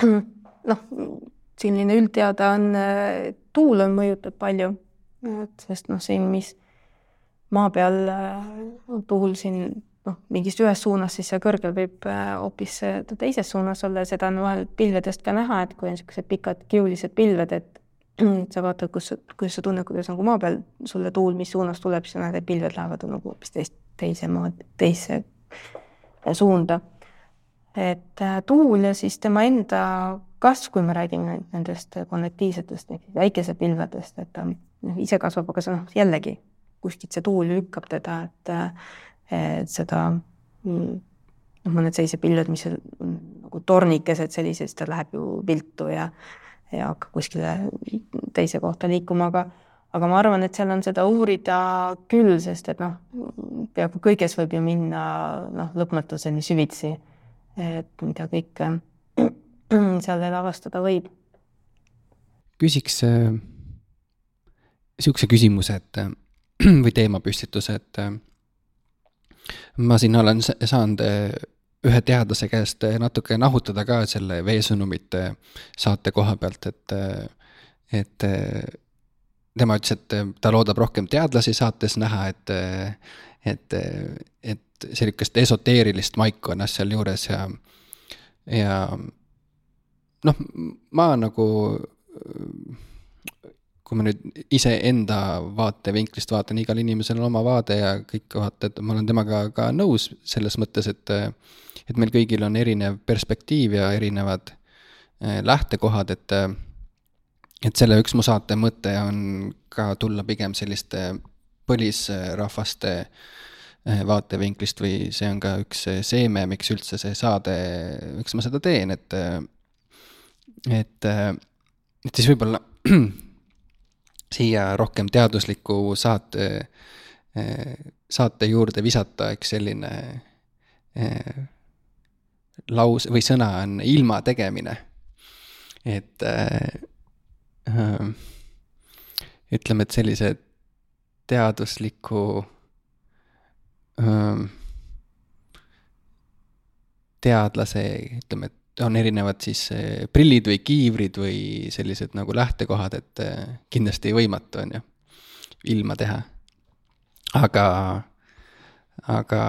Speaker 1: *clears throat* noh, selline üldteada on, tuul on, mõjutab palju, et sest noh, siin, mis maa peal on tuul siin noh, mingist ühest suunast, siis seal kõrgel võib äh, hoopis teises suunas olla ja seda on vahel pilvedest ka näha, et kui on niisugused pikad kiulised pilved, et sa vaatad, kus, kuidas sa tunned, kuidas nagu maa peal sulle tuul, mis suunas tuleb, siis näed, et pilved lähevad nagu hoopis teist, teise maa, teise suunda. et äh, tuul ja siis tema enda kasv, kui me räägime nendest konnektiivsetest ehk väikesepilvedest, et ta noh, ise kasvab, aga see noh, jällegi kuskilt see tuul lükkab teda, et, et seda noh, mõned sellised pilved, mis on nagu tornikesed sellised, siis ta läheb ju viltu ja ja hakkab kuskile teise kohta liikuma, aga aga ma arvan, et seal on seda uurida küll, sest et noh, peaaegu kõiges võib ju minna noh, lõpmatuseni süvitsi. et mida kõike seal veel avastada võib.
Speaker 2: küsiks äh, niisuguse küsimuse, et äh, *clears throat* või teemapüstituse, et äh, ma siin olen saanud äh, ühe teadlase käest äh, natuke nahutada ka selle veesõnumite saate koha pealt, et, et tema ütles, et ta loodab rohkem teadlasi saates näha, et, et, et sellist esoteerilist maiku on jah sealjuures ja, ja noh, ma nagu kui ma nüüd iseenda vaatevinklist vaatan, igal inimesel on oma vaade ja kõik vaata, et ma olen temaga ka nõus selles mõttes, et et meil kõigil on erinev perspektiiv ja erinevad eh, lähtekohad, et et selle üks mu saate mõte on ka tulla pigem selliste põlisrahvaste eh, vaatevinklist või see on ka üks seeme, miks üldse see saade, miks ma seda teen, et et, et siis võib-olla *clears throat* siia rohkem teadusliku saate, saate juurde visata üks selline eh, laus või sõna on ilma tegemine. et äh, ütleme, et sellise teadusliku äh, teadlase, ütleme, et on erinevad siis eh, prillid või kiivrid või sellised nagu lähtekohad, et eh, kindlasti võimatu on ju, ilma teha. aga, aga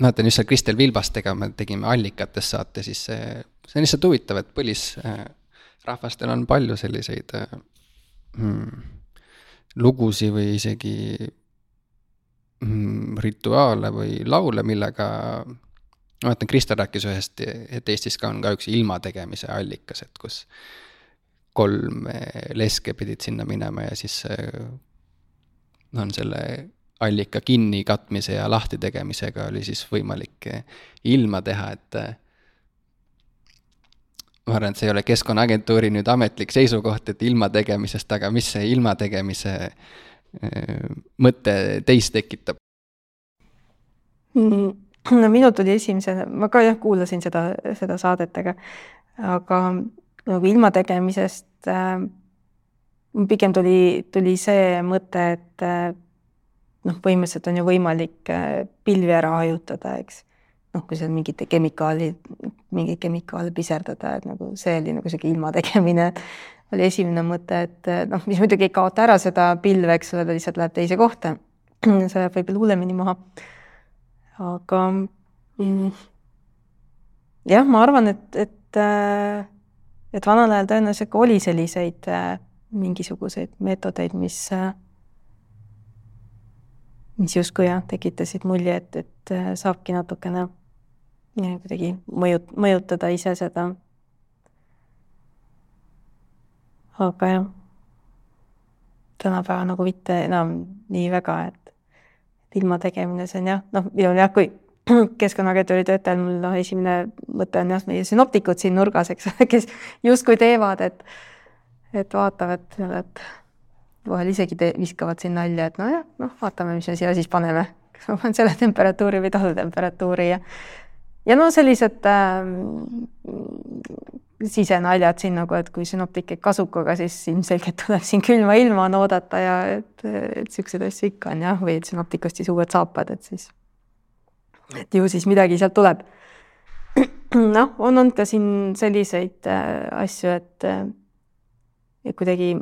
Speaker 2: mäletan just seal Kristel Vilbastega me tegime Allikates saate, siis see, see on lihtsalt huvitav, et põlisrahvastel on palju selliseid mm, lugusid või isegi mm, rituaale või laule, millega ma mäletan, Kristo rääkis ühest, et Eestis ka on ka üks ilma tegemise allikas, et kus kolm leske pidid sinna minema ja siis on selle allika kinni katmise ja lahti tegemisega oli siis võimalik ilma teha, et ma arvan, et see ei ole Keskkonnaagentuuri nüüd ametlik seisukoht, et ilma tegemisest, aga mis see ilma tegemise mõte teis tekitab
Speaker 1: mm.? No minul tuli esimesena, ma ka jah, kuulasin seda, seda saadet, aga, aga nagu ilma tegemisest äh, pigem tuli, tuli see mõte, et äh, noh, põhimõtteliselt on ju võimalik äh, pilvi ära hajutada, eks. noh, kui seal mingite kemikaali, mingeid kemikaale piserdada, et nagu see oli nagu sihuke ilma tegemine oli esimene mõte, et äh, noh, mis muidugi ei kaota ära seda pilve, eks ole, ta lihtsalt läheb teise kohta. *clears throat* see jääb võib-olla hullemini maha aga mm, jah, ma arvan, et, et, äh, et vanal ajal tõenäoliselt ka oli selliseid äh, mingisuguseid meetodeid, mis, äh, mis justkui jah, tekitasid mulje, et, et saabki natukene kuidagi mõjut-, mõjutada ise seda. Aga jah, tänapäeval nagu mitte enam nii väga, et ilma tegemine, see on jah, noh, minul jah, kui *clears throat* keskkonnaagentuuri töötajal mul noh, esimene mõte on jah, meie sünoptikud siin nurgas, eks ole, kes justkui teevad, et et vaatavad seal, et vahel isegi te, viskavad siin nalja, et nojah, noh, vaatame, mis me siia siis paneme, kas ma panen selle temperatuuri või tolle temperatuuri ja ja no sellised äh, sisenaljad siin nagu, et kui sünoptik käib kasukaga, siis ilmselgelt tuleb siin külma ilma on oodata ja et, et siukseid asju ikka on jah, või et sünoptik ostis uued saapad, et siis, et ju siis midagi sealt tuleb. *clears throat* noh, on olnud ka siin selliseid äh, asju, et, et kuidagi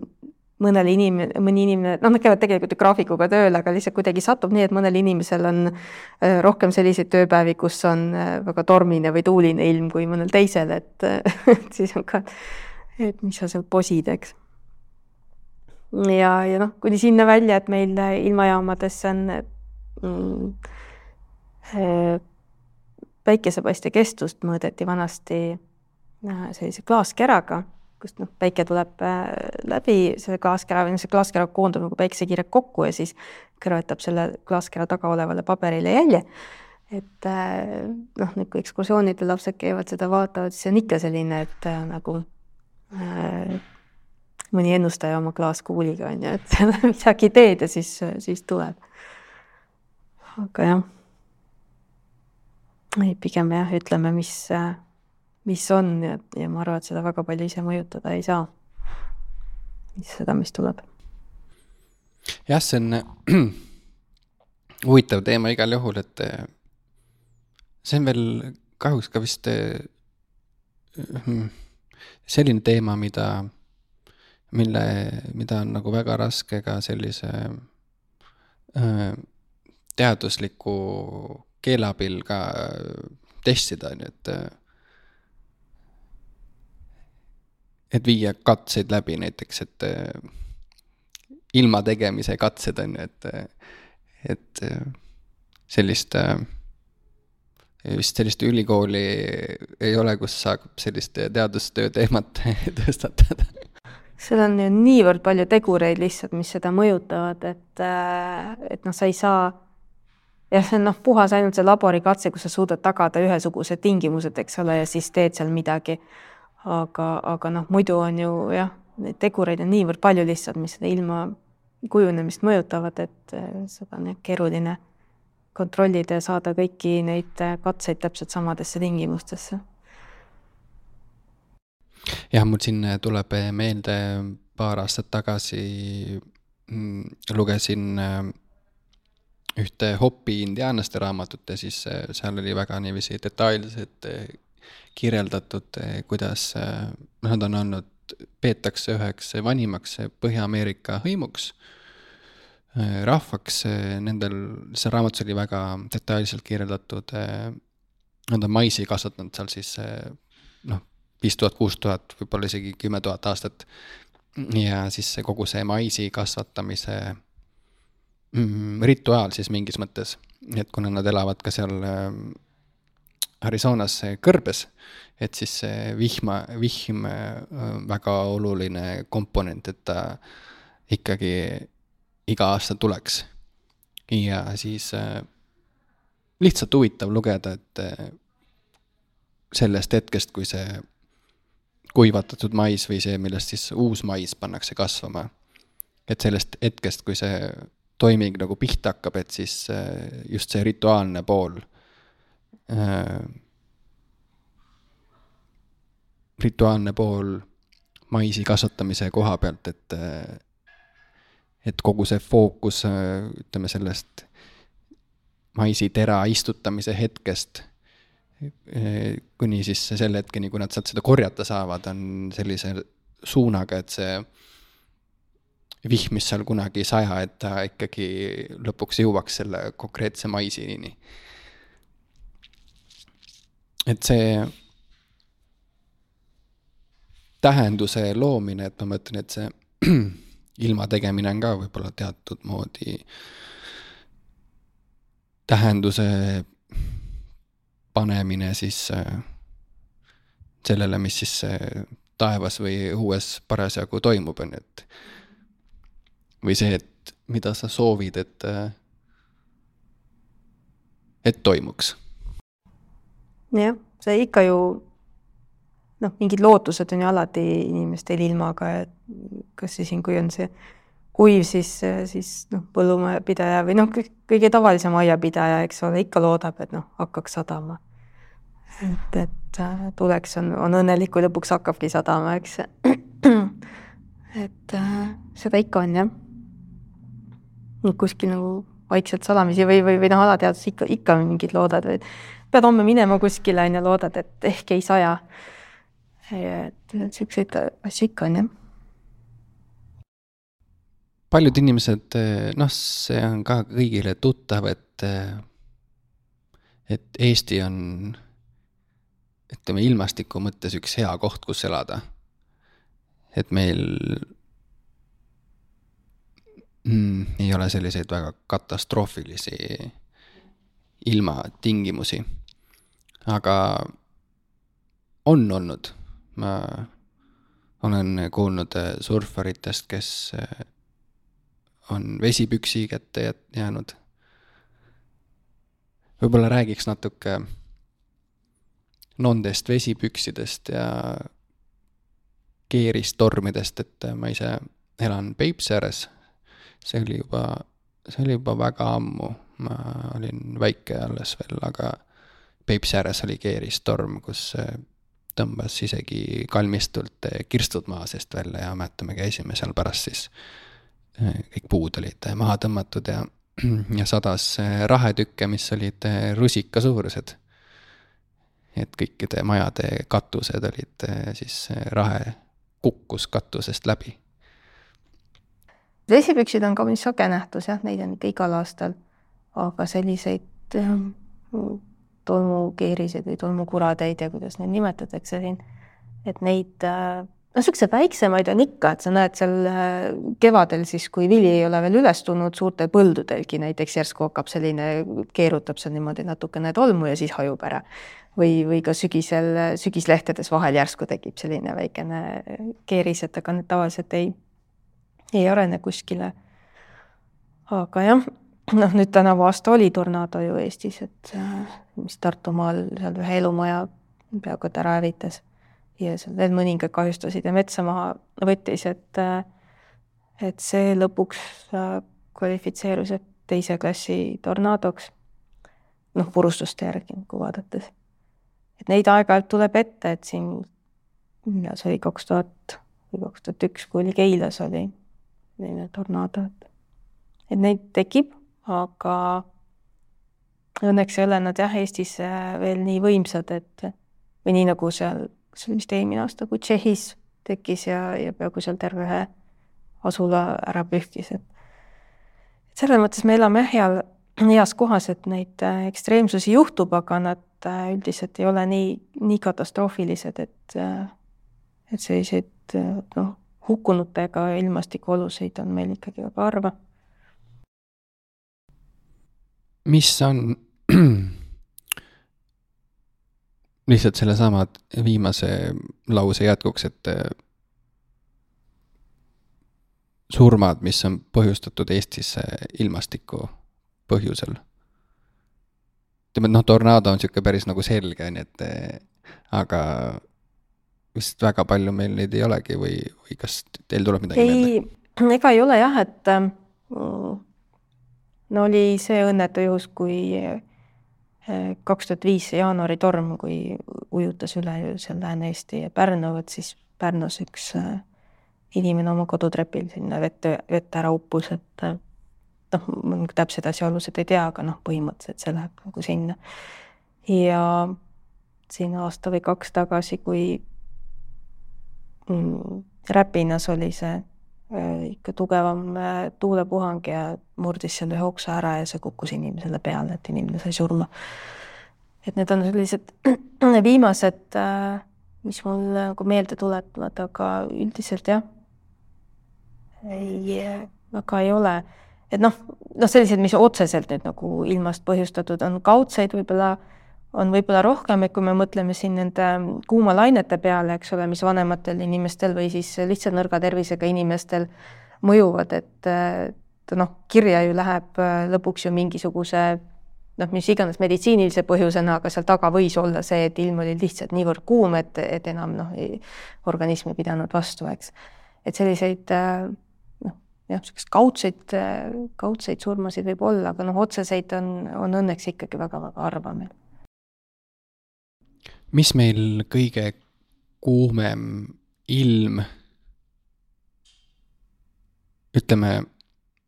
Speaker 1: mõnel inimene, mõni inimene, noh, nad käivad tegelikult ju graafikuga tööl, aga lihtsalt kuidagi satub nii, et mõnel inimesel on äh, rohkem selliseid tööpäevi, kus on äh, väga tormine või tuuline ilm kui mõnel teisel, et, *laughs* siis on ka, et mis sa seal posid, eks. ja, ja noh, kuni sinna välja, et meil ilmajaamadesse on mm, äh, päikesepaiste kestust mõõdeti vanasti sellise klaaskäraga kust noh, päike tuleb äh, läbi selle klaaskera või see klaaskera koondub nagu päikesekiirelt kokku ja siis kõrvetab selle klaaskera taga olevale paberile jälje. et äh, noh, nüüd kui ekskursioonidel lapsed käivad seda vaatavad, siis on ikka selline, et äh, nagu äh, mõni ennustaja oma klaaskuuliga on ju, et *laughs* midagi teed ja siis, siis tuleb. aga jah, pigem jah, ütleme, mis mis on ja, ja ma arvan, et seda väga palju ise mõjutada ei saa. seda, mis tuleb.
Speaker 2: jah, see on *clears throat* huvitav teema igal juhul, et eh, see on veel kahjuks ka vist eh, selline teema, mida, mille, mida on nagu väga raske ka sellise teadusliku keele abil ka testida, on ju, et et viia katseid läbi näiteks, et äh, ilma tegemise katsed on ju, et, et äh, sellist äh, vist sellist ülikooli ei ole, kus saab sellist teadustöö teemat *laughs* tõstatada.
Speaker 1: seal on ju niivõrd palju tegureid lihtsalt, mis seda mõjutavad, et, et noh, sa ei saa jah, see on noh, puhas ainult see laborikatse, kus sa suudad tagada ühesugused tingimused, eks ole, ja siis teed seal midagi aga, aga noh, muidu on ju jah, neid tegureid on niivõrd palju lihtsalt, mis seda ilma kujunemist mõjutavad, et eh, seda on jah keeruline kontrollida ja saada kõiki neid eh, katseid täpselt samadesse tingimustesse.
Speaker 2: jah, mul siin tuleb meelde paar aastat tagasi mm, lugesin eh, ühte Hopi indiaanlaste raamatut ja siis seal oli väga niiviisi detailselt kirjeldatud, eh, kuidas eh, noh, nad on olnud, peetakse üheks vanimaks Põhja-Ameerika hõimuks, eh, rahvaks, nendel, seal raamatus oli väga detailselt kirjeldatud, nad on maisi kasvatanud seal siis noh, viis tuhat, kuus tuhat, võib-olla isegi kümme tuhat aastat. ja siis see kogu see maisi kasvatamise mm, rituaal siis mingis mõttes, et kuna nad elavad ka seal Arizonas kõrbes, et siis see vihma, vihm äh, väga oluline komponent, et ta ikkagi iga aasta tuleks. ja siis äh, lihtsalt huvitav lugeda, et äh, sellest hetkest, kui see kuivatatud mais või see, millest siis uus mais pannakse kasvama, et sellest hetkest, kui see toiming nagu pihta hakkab, et siis just see rituaalne pool Äh, rituaalne pool maisi kasvatamise koha pealt, et, äh, et kogu see fookus, äh, ütleme sellest maisitera istutamise hetkest kuni siis selle hetkeni, kui nad sealt seda korjata saavad, on sellise suunaga, et see vihm, mis seal kunagi ei saja, et ta ikkagi lõpuks jõuaks selle konkreetse maisini et see tähenduse loomine, et ma mõtlen, et see *clears throat* ilma tegemine on ka võib-olla teatud moodi tähenduse panemine siis sellele, mis siis taevas või õues parasjagu toimub, on ju, et või see, et mida sa soovid, et, et toimuks.
Speaker 1: Jah, see ikka ju noh, mingid lootused on ju alati inimestel ilmaga, et kas siis kui on see kuiv, siis, siis noh, põllumajapidaja või noh, kõige tavalisem aiapidaja, eks ole, ikka loodab, et noh, hakkaks sadama. et, et äh, tuleks, on, on õnnelik, kui lõpuks hakkabki sadama, eks. *clears throat* et äh, seda ikka on jah. kuskil nagu vaikselt salamisi või, või, või noh, alateadvuses ikka, ikka mingid loodad või pead homme minema kuskile, on ju, loodad, et ehk ei saja. et niisuguseid asju ikka on jah
Speaker 2: paljud inimesed, noh, see on ka kõigile tuttav, et, et Eesti on, ütleme, ilmastiku mõttes üks hea koht, kus elada. et meil mm, ei ole selliseid väga katastroofilisi ilmatingimusi. aga on olnud, ma olen kuulnud surfaritest, kes on vesipüksi kätte jäänud. võib-olla räägiks natuke nendest vesipüksidest ja keeristormidest, et ma ise elan Peipsi ääres. see oli juba, see oli juba väga ammu, ma olin väike alles veel, aga Peipsi ääres oli keeristorm, kus tõmbas isegi kalmistult kirstud maa seest välja ja mäletame, käisime seal pärast siis kõik puud olid maha tõmmatud ja, *clears throat* ja sadas rahetükke, mis olid rusika suurused. et kõikide majade katused olid siis, rahe kukkus katusest läbi.
Speaker 1: vesipüksid on kaunis sage nähtus jah, neid on ikka igal aastal, aga selliseid tolmukeeriseid või tolmukuradeid ja kuidas neid nimetatakse siin, et neid äh, no niisuguseid väiksemaid on ikka, et sa näed seal äh, kevadel siis, kui vili ei ole veel üles tulnud, suurtel põldudelgi näiteks järsku hakkab selline, keerutab seal niimoodi natukene tolmu ja siis hajub ära. või, või ka sügisel, sügislehtedes vahel järsku tekib selline väikene keeris, et aga need tavaliselt ei, ei arene kuskile. aga jah, *laughs* noh, nüüd tänavu aasta oli tornaado ju Eestis, et äh, mis Tartumaal seal ühe elumaja peaaegu et ära hävitas. Ja seal veel mõningad kahjustasid ja metsa maha võttis, et et see lõpuks kvalifitseerus teise klassi tornaadoks, noh, purustuste järgi nagu vaadates. et neid aeg-ajalt tuleb ette, et siin, millal see oli, kaks tuhat või kaks tuhat üks, kui oli Keilas, oli selline tornaado, et et neid tekib, aga õnneks ei ole nad jah, Eestis veel nii võimsad, et või nii, nagu seal see oli vist eelmine aasta, kui Tšehhis tekkis ja, ja peaaegu seal terve ühe asula ära pühkis, et et selles mõttes me elame heal, heas kohas, et neid äh, ekstreemsusi juhtub, aga nad äh, üldiselt ei ole nii, nii katastroofilised, et äh, et selliseid noh, hukkunutega ilmastikuolusid on meil ikkagi väga harva.
Speaker 2: Mis on *clears throat* lihtsalt sellesama viimase lause jätkuks, et äh, surmad, mis on põhjustatud Eestis ilmastiku põhjusel. ütleme, et noh, tornaado on niisugune päris nagu selge, on ju, et äh, aga vist väga palju meil neid ei olegi või, või kas teil tuleb midagi
Speaker 1: ei, meelde? ega ei ole jah, et äh, no oli see õnnetu juhus, kui kaks tuhat viis jaanuaritorm, kui ujutas üle seal Lääne-Eesti ja Pärnu, et siis Pärnus üks äh, inimene oma kodutrepil sinna vette, vette ära uppus, et äh, noh, ma nagu täpseid asjaolusid ei tea, aga noh, põhimõtteliselt see läheb nagu sinna. ja siin aasta või kaks tagasi, kui mm, Räpinas oli see äh, ikka tugevam tuulepuhang ja murdis seal ühe oksa ära ja see kukkus inimesele peale, et inimene sai surma et need on sellised *clears throat* viimased, äh, mis mul nagu meelde tulevad, aga üldiselt jah, ei, väga ei ole. et noh, noh, sellised, mis otseselt nüüd nagu ilmast põhjustatud on, kaudseid võib-olla on võib-olla rohkem, et kui me mõtleme siin nende kuumalainete peale, eks ole, mis vanematel inimestel või siis lihtsalt nõrga tervisega inimestel mõjuvad, et, noh, kirja ju läheb lõpuks ju mingisuguse noh, mis iganes meditsiinilise põhjusena, aga seal taga võis olla see, et ilm oli lihtsalt niivõrd kuum, et, et enam noh, organism ei pidanud vastu, eks. et selliseid noh, jah, niisuguseid kaudseid, kaudseid surmasid võib olla, aga noh, otseseid on, on õnneks ikkagi väga-väga harva meil.
Speaker 2: Mis meil kõige kuumem ilm ütleme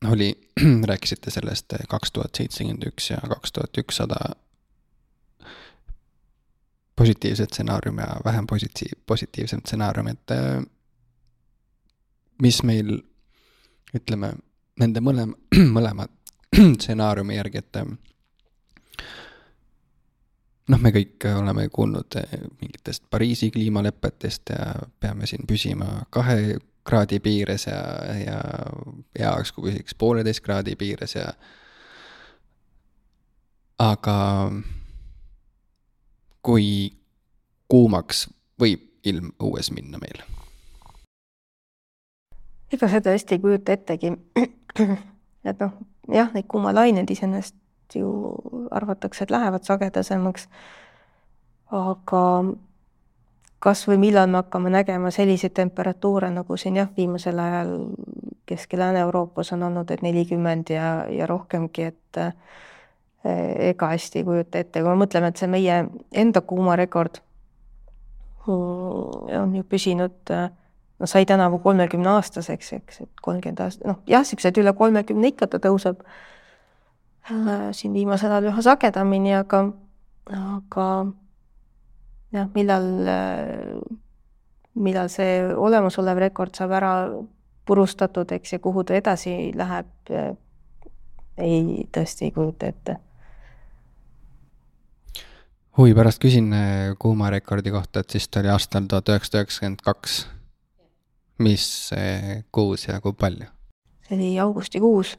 Speaker 2: oli, *clears throat* rääkisite sellest eh, kaks tuhat seitsekümmend üks ja kaks tuhat ükssada positiivset stsenaariumi ja vähem positiiv, positiivset stsenaariumi, et eh, mis meil ütleme, nende mõlema, *clears throat* mõlema *clears throat* stsenaariumi järgi, et eh, noh, me kõik oleme kuulnud mingitest Pariisi kliimalepetest ja peame siin püsima kahe kraadi piires ja, ja hea oleks, kui püsiks pooleteist kraadi piires ja. aga kui kuumaks võib ilm õues minna meil?
Speaker 1: ega seda hästi ei kujuta ettegi. *clears throat* et noh, jah, neid kuumalained iseenesest ju arvatakse, et lähevad sagedasemaks. aga kas või millal me hakkame nägema selliseid temperatuure, nagu siin jah, viimasel ajal Kesk- ja Lääne-Euroopas on olnud, et nelikümmend ja, ja rohkemgi, et eh, ega hästi ei kujuta ette, kui me mõtleme, et see meie enda kuumarekord mm, on ju püsinud, no sai tänavu kolmekümne aastaseks, eks, et kolmkümmend aastat, noh jah, niisugused üle kolmekümne ikka ta tõuseb siin viimasel ajal üha sagedamini, aga, aga jah, millal, millal see olemasolev rekord saab ära purustatud, eks, ja kuhu ta edasi läheb, ei, tõesti ei kujuta ette.
Speaker 2: huvi pärast küsin eh, kuumarekordi kohta, et siis ta oli aastal tuhat üheksasada üheksakümmend kaks. mis kuus ja kui palju?
Speaker 1: see oli augustikuus,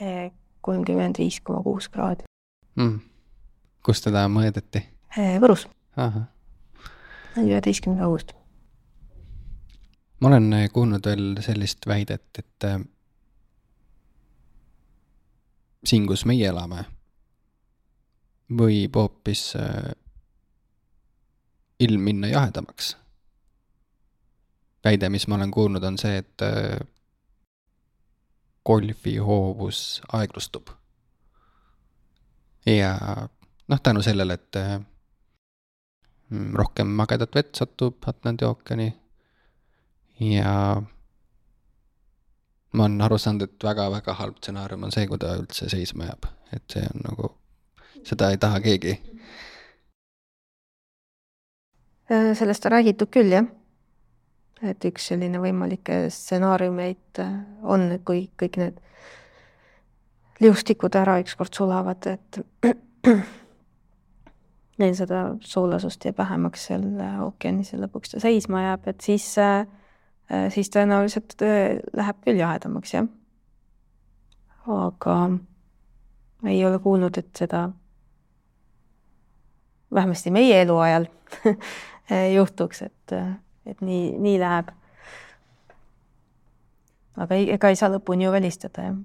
Speaker 1: eh, kolmkümmend viis koma kuus kraadi
Speaker 2: mm.. kus teda mõõdeti?
Speaker 1: Võrus üheteistkümnes august.
Speaker 2: ma olen äh, kuulnud veel sellist väidet, et äh, siin, kus meie elame, võib hoopis äh, ilm minna jahedamaks. väide, mis ma olen kuulnud, on see, et äh, golfi hoovus aeglustub. ja noh, tänu sellele, et Mm, rohkem magedat vett satub Atlandi ookeani ja ma olen aru saanud, et väga-väga halb stsenaarium on see, kui ta üldse seisma jääb, et see on nagu, seda ei taha keegi.
Speaker 1: Äh, sellest on räägitud küll, jah. Et üks selline võimalikke stsenaariumeid äh, on, kui kõik need liustikud ära ükskord sulavad, et *clears throat* neil seda soolasust jääb vähemaks seal ookeanis ja lõpuks ta seisma jääb, et siis, äh, siis tõenäoliselt äh, läheb küll jahedamaks, jah. aga ei ole kuulnud, et seda vähemasti meie eluajal *laughs* juhtuks, et, et nii, nii läheb. aga ei, ega ei saa lõpuni ju välistada, jah.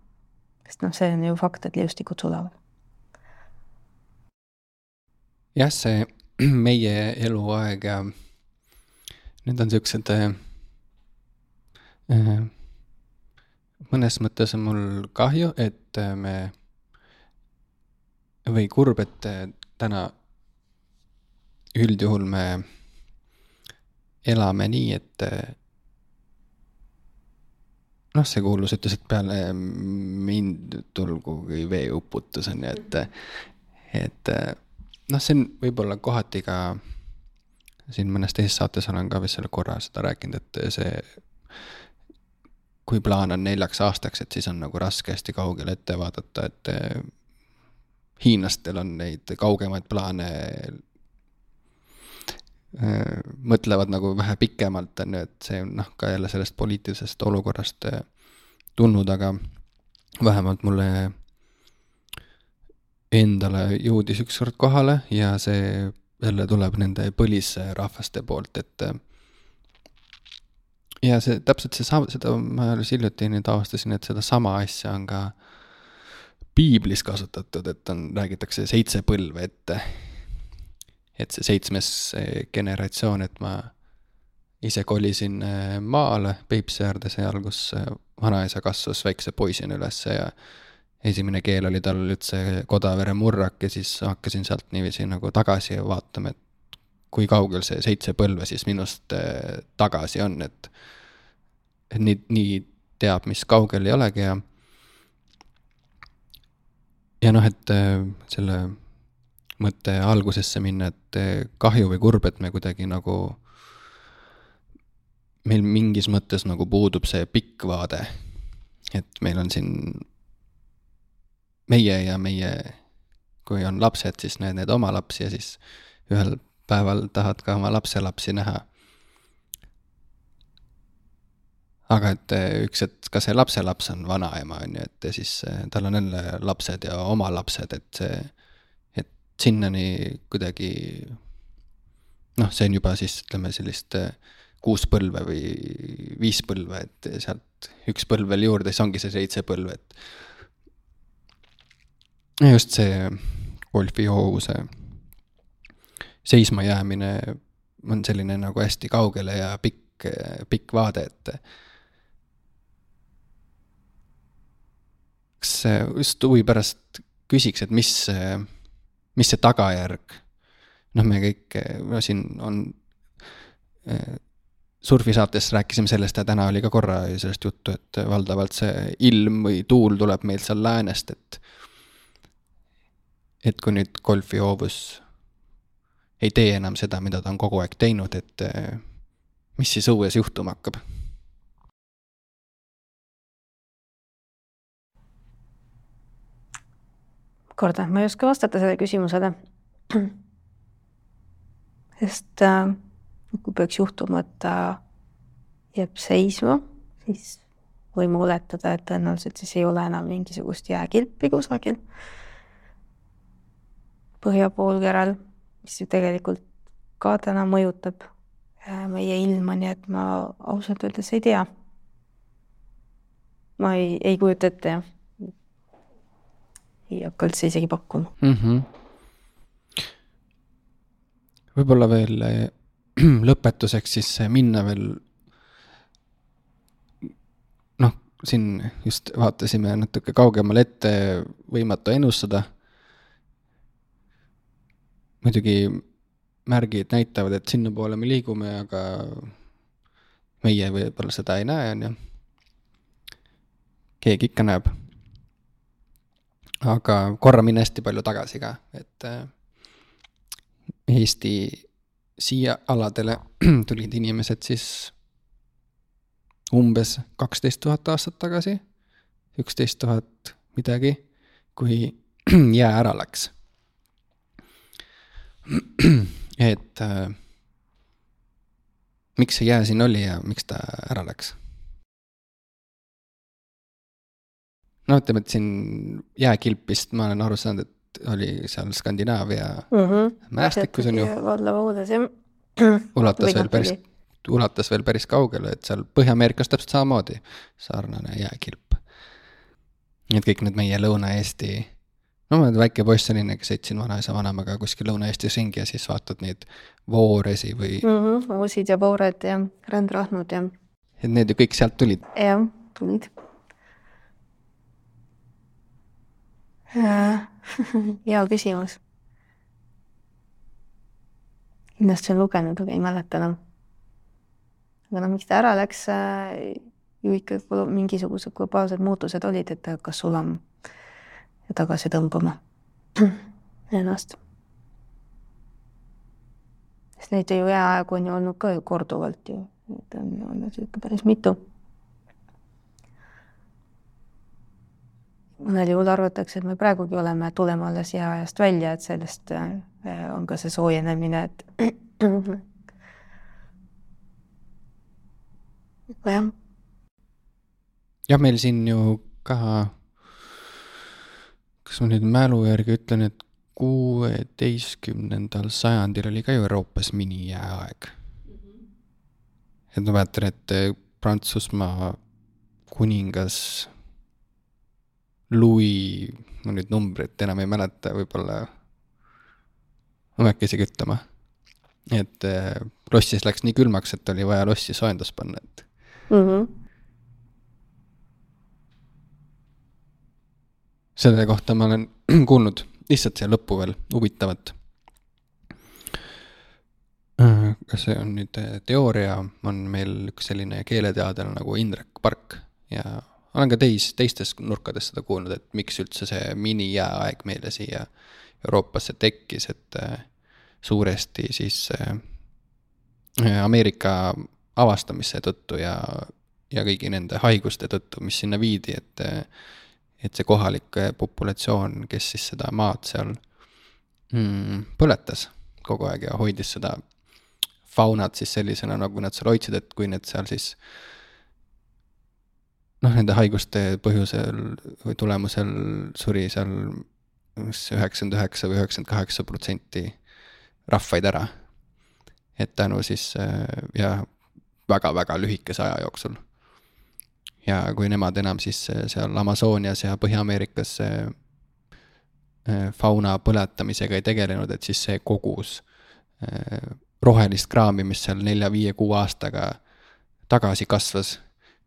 Speaker 1: sest noh, see on ju fakt, et liustikud sulavad
Speaker 2: jah, see *clears throat* meie eluaeg ja need on siuksed äh, äh,. mõnes mõttes on mul kahju, et äh, me või kurb, et äh, täna üldjuhul me elame nii, et noh, see kuulus ütles, et peale mind tulgu veeuputus on ju, et, et noh, see on võib-olla kohati ka, siin mõnes teises saates olen ka vist selle korra seda rääkinud, et see, kui plaan on neljaks aastaks, et siis on nagu raske hästi kaugele ette vaadata, et eh, hiinlastel on neid kaugemaid plaane eh, mõtlevad nagu vähe pikemalt, on ju, et see on noh, ka jälle sellest poliitilisest olukorrast eh, tulnud, aga vähemalt mulle endale jõudis ükskord kohale ja see jälle tuleb nende põlisrahvaste poolt, et ja see täpselt seesama, seda ma alles hiljuti nüüd avastasin, et sedasama asja on ka piiblis kasutatud, et on, räägitakse seitse põlve ette. Et see seitsmes generatsioon, et ma ise kolisin äh, maale Peipsi äärde, seal, kus äh, vanaisa kasvas väikse poisina ülesse ja esimene keel oli tal üldse Kodavere murrak ja siis hakkasin sealt niiviisi nagu tagasi vaatama, et kui kaugel see seitse põlve siis minust tagasi on, et et nii, nii teab, mis kaugel ei olegi ja ja noh, et selle mõtte algusesse minna, et äh, kahju või kurb, et me kuidagi nagu, meil mingis mõttes nagu puudub see pikk vaade. et meil on siin meie ja meie, kui on lapsed, siis näed need oma lapsi ja siis ühel päeval tahad ka oma lapselapsi näha aga et eh, üks hetk ka see lapselaps on vanaema, on ju, et ja siis eh, tal on jälle lapsed ja oma lapsed, et see, et sinnani kuidagi noh, see on juba siis ütleme sellist eh, kuus põlve või viis põlve, et sealt üks põlv veel juurde, siis ongi see seitse põlve, et just see golfihoovuse seismajäämine on selline nagu hästi kaugele ja pikk, pikk vaade, et kas just huvi pärast küsiks, et mis, mis see tagajärg, noh, me kõik, siin on eh, surfisaates rääkisime sellest ja täna oli ka korra sellest juttu, et valdavalt see ilm või tuul tuleb meil seal läänest, et et kui nüüd golfihoovus ei tee enam seda, mida ta on kogu aeg teinud, et mis siis õues juhtuma hakkab
Speaker 1: korda, ma ei oska vastata sellele küsimusele. *clears throat* sest äh, kui peaks juhtuma, et ta jääb seisma, siis võime oletada, et tõenäoliselt siis ei ole enam mingisugust jääkilpi kusagil põhjapoolkeral, mis ju tegelikult ka täna mõjutab äh, meie ilma, nii et ma ausalt öeldes ei tea. ma ei, ei kujuta ette jah ei hakka üldse isegi pakkuma
Speaker 2: mm. -hmm. võib-olla veel eh, *clears throat* lõpetuseks siis minna veel. noh, siin just vaatasime natuke kaugemale ette, võimatu ennustada. muidugi märgid näitavad, et sinnapoole me liigume, aga meie võib-olla seda ei näe, on ju. keegi ikka näeb aga korra minna hästi palju tagasi ka, et äh, Eesti siia aladele *clears throat* tulid inimesed siis umbes kaksteist tuhat aastat tagasi, üksteist tuhat midagi, kui *clears throat* jää ära läks. *clears throat* et äh, miks see jää siin oli ja miks ta ära läks no ütleme, et siin jääkilpist ma olen aru saanud, et oli seal Skandinaavia mm -hmm. mäestikus on ju.
Speaker 1: vallavoodes jah.
Speaker 2: ulatas veel päris, ulatas veel päris kaugele, et seal Põhja-Ameerikas täpselt samamoodi sarnane jääkilp. nii et kõik need meie Lõuna-Eesti, no ma olen väike poiss selline, kes sõitsin vanaisa vanemaga kuskil Lõuna-Eestis ringi ja siis vaatad neid vooresi või
Speaker 1: mm. -hmm, oosid ja voored ja rändrahnud ja.
Speaker 2: et need ju kõik sealt tulid?
Speaker 1: jah, tulid *laughs* hea küsimus. kindlasti olen lugenud, aga ei mäleta enam. aga noh, miks ta ära läks, äh, ju ikka mingisugused globaalsed muutused olid, et ta hakkas sulama ja tagasi tõmbama *clears throat* ennast. sest neid ju jääaegu on ju olnud ka ju korduvalt ju, et on olnud ikka päris mitu mõnel juhul arvatakse, et me praegugi oleme tulema alles jääajast välja, et sellest äh, on ka see soojenemine, et *clears throat* jah.
Speaker 2: jah, meil siin ju ka kas ma nüüd mälu järgi ütlen, et kuueteistkümnendal sajandil oli ka Euroopas minijääaeg. et ma mäletan, et Prantsusmaa kuningas Louis, ma nüüd numbrit enam ei mäleta, võib-olla, ma ei hakka isegi ütlema. et äh, lossis läks nii külmaks, et oli vaja lossi soojendust panna, et mm. -hmm. selle kohta ma olen *clears throat* kuulnud lihtsalt siia lõppu veel huvitavat. Äh, kas see on nüüd äh, teooria, on meil üks selline keeleteadlane nagu Indrek Park ja olen ka teis, teistes nurkades seda kuulnud, et miks üldse see minijääaeg meile siia Euroopasse tekkis, et äh, suuresti siis Ameerika avastamise tõttu ja, ja kõigi nende haiguste tõttu, mis sinna viidi, et et see kohalik populatsioon, kes siis seda maad seal mm, põletas kogu aeg ja hoidis seda faunat siis sellisena, nagu nad seal hoidsid, et kui need seal siis noh, nende haiguste põhjusel või tulemusel suri seal üheksakümmend üheksa või üheksakümmend kaheksa protsenti rahvaid ära. et tänu siis eh, ja väga-väga lühikese aja jooksul ja kui nemad enam siis äh, seal Amazonias ja Põhja-Ameerikas äh, fauna põletamisega ei tegelenud, et siis see kogus äh, rohelist kraami, mis seal nelja-viie-kuue aastaga tagasi kasvas,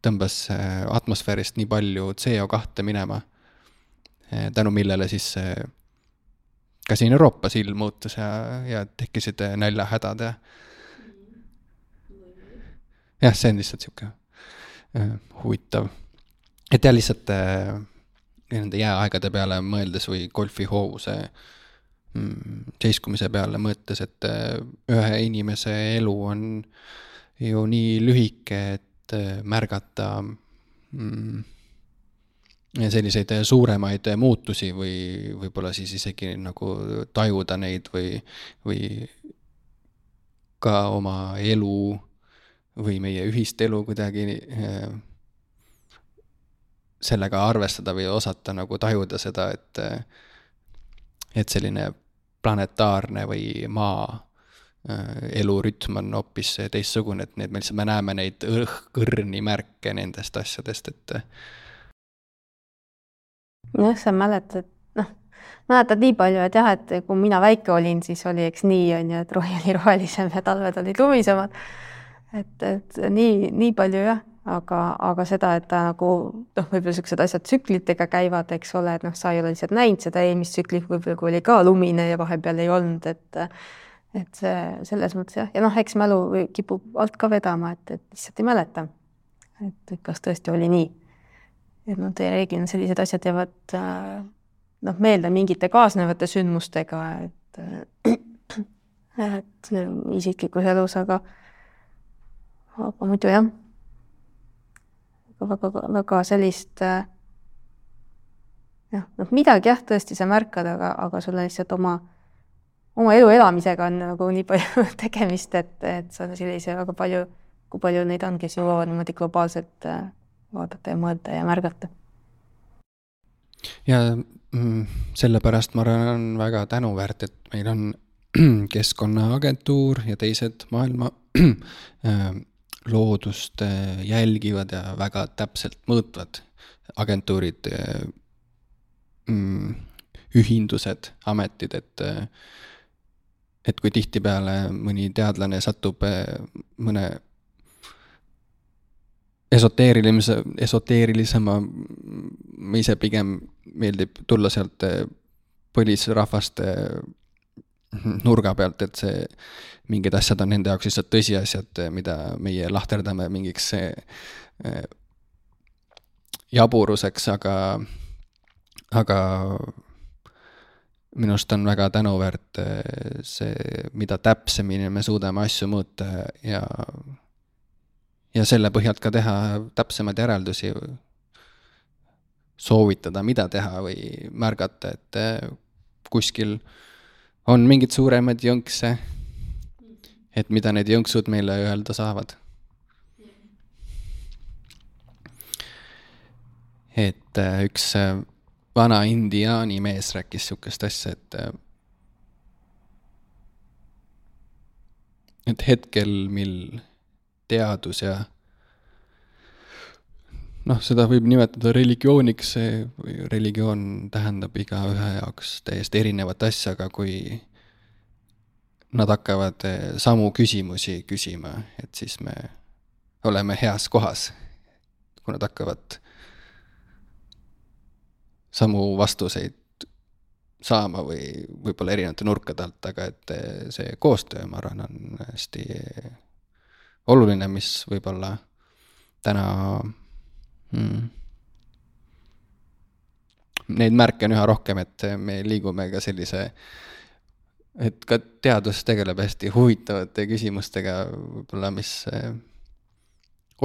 Speaker 2: tõmbas atmosfäärist nii palju CO2 minema, tänu millele siis ka siin Euroopas ilm muutus ja, ja tekkisid näljahädad ja jah, see on lihtsalt sihuke Äh, huvitav. et jah, lihtsalt äh, nende jääaegade peale mõeldes või golfihoovuse mm, seiskumise peale mõeldes, et äh, ühe inimese elu on ju nii lühike, et märgata mm, selliseid suuremaid muutusi või võib-olla siis isegi nagu tajuda neid või, või ka oma elu või meie ühist elu kuidagi äh, sellega arvestada või osata nagu tajuda seda, et, et selline planetaarne või maa äh, elurütm on hoopis teistsugune, et need, me lihtsalt, me näeme neid õrni märke nendest asjadest, et.
Speaker 1: jah, sa mäletad, noh, mäletad nii palju, et jah, et kui mina väike olin, siis oli eks nii, on ju, et rohi oli rohelisem ja talved olid lumisemad et, et nii, nii palju jah, aga, aga seda, et ta nagu noh, võib-olla niisugused asjad tsüklitega käivad, eks ole, et noh, sa ei ole lihtsalt näinud seda eelmist tsüklit, võib-olla kui oli ka lumine ja vahepeal ei olnud, et et see selles mõttes jah, ja noh, eks mälu kipub alt ka vedama, et, et lihtsalt ei mäleta. et kas tõesti oli nii. et noh, reeglina sellised asjad jäävad äh, noh, meelde mingite kaasnevate sündmustega, et *clears throat* et isiklikus elus, aga aga muidu jah, väga, väga sellist äh, jah, noh, midagi jah, tõesti sa märkad, aga, aga sul on lihtsalt oma, oma elu elamisega on nagu nii palju *laughs* tegemist, et, et sa sellise väga palju, kui palju neid on, kes jõuavad niimoodi globaalselt äh, vaadata ja mõelda ja märgata.
Speaker 2: ja mm, sellepärast ma arvan, on väga tänuväärt, et meil on *clears throat* Keskkonnaagentuur ja teised maailma *clears throat* äh, loodust jälgivad ja väga täpselt mõõtvad agentuurid, mm, ühindused, ametid, et et kui tihtipeale mõni teadlane satub mõne esoteerilisema, esoteerilisema, ma ise pigem meeldib tulla sealt põlisrahvaste nurga pealt, et see, mingid asjad on nende jaoks lihtsalt tõsiasjad, mida meie lahterdame mingiks eh, jaburuseks, aga, aga minu arust on väga tänuväärt eh, see, mida täpsemini me suudame asju mõõta ja, ja selle põhjalt ka teha täpsemaid järeldusi, soovitada, mida teha või märgata, et eh, kuskil äh, on mingeid suuremaid jõnkse, et mida need jõnksud meile öelda saavad. et äh, üks äh, vana indiaani mees rääkis sihukest asja, et et hetkel, mil teadus ja noh, seda võib nimetada religiooniks, see religioon tähendab igaühe jaoks täiesti erinevat asja, aga kui nad hakkavad eh, samu küsimusi küsima, et siis me oleme heas kohas. kui nad hakkavad samu vastuseid saama või võib-olla erinevate nurkade alt, aga et eh, see koostöö, ma arvan, on hästi oluline, mis võib-olla täna mm. Neid märke on üha rohkem, et me liigume ka sellise, et ka teadus tegeleb hästi huvitavate küsimustega, võib-olla, mis eh,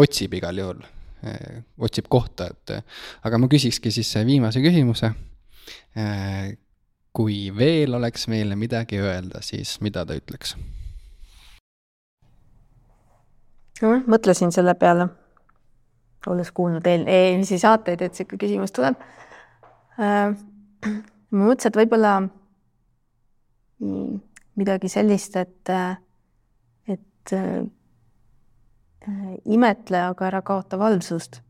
Speaker 2: otsib igal juhul, otsib kohta, et aga ma küsikski siis viimase küsimuse. Eh, kui veel oleks meile midagi öelda, siis mida ta ütleks?
Speaker 1: mõtlesin selle peale olles kuulnud eel-, eelmisi saateid, et niisugune küsimus tuleb ma mõtlesin, et võib-olla midagi sellist, et, et imetle, aga ära kaota valvsust.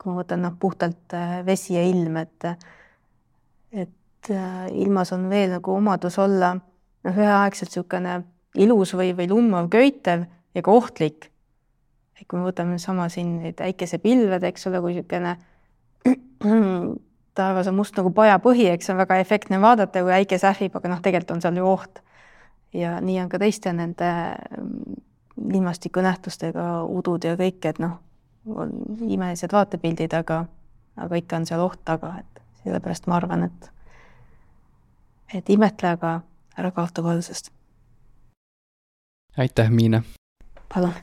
Speaker 1: kui ma võtan noh, puhtalt äh, vesi ja ilm, et, et äh, ilmas on veel nagu omadus olla noh, üheaegselt niisugune ilus või, või lummav, köitev ja ka ohtlik et kui me võtame sama siin neid äikesepilved, eks ole, kui niisugune *clears throat* taevas on must nagu pajapõhi, eks on väga efektne vaadata, kui äike sähvib, aga noh, tegelikult on seal ju oht. ja nii on ka teiste nende ilmastikunähtustega, udud ja kõik, et noh, on imelised vaatepildid, aga, aga ikka on seal oht taga, et sellepärast ma arvan, et et imetle, aga ära kaota valvsust.
Speaker 2: aitäh, Miina!
Speaker 1: palun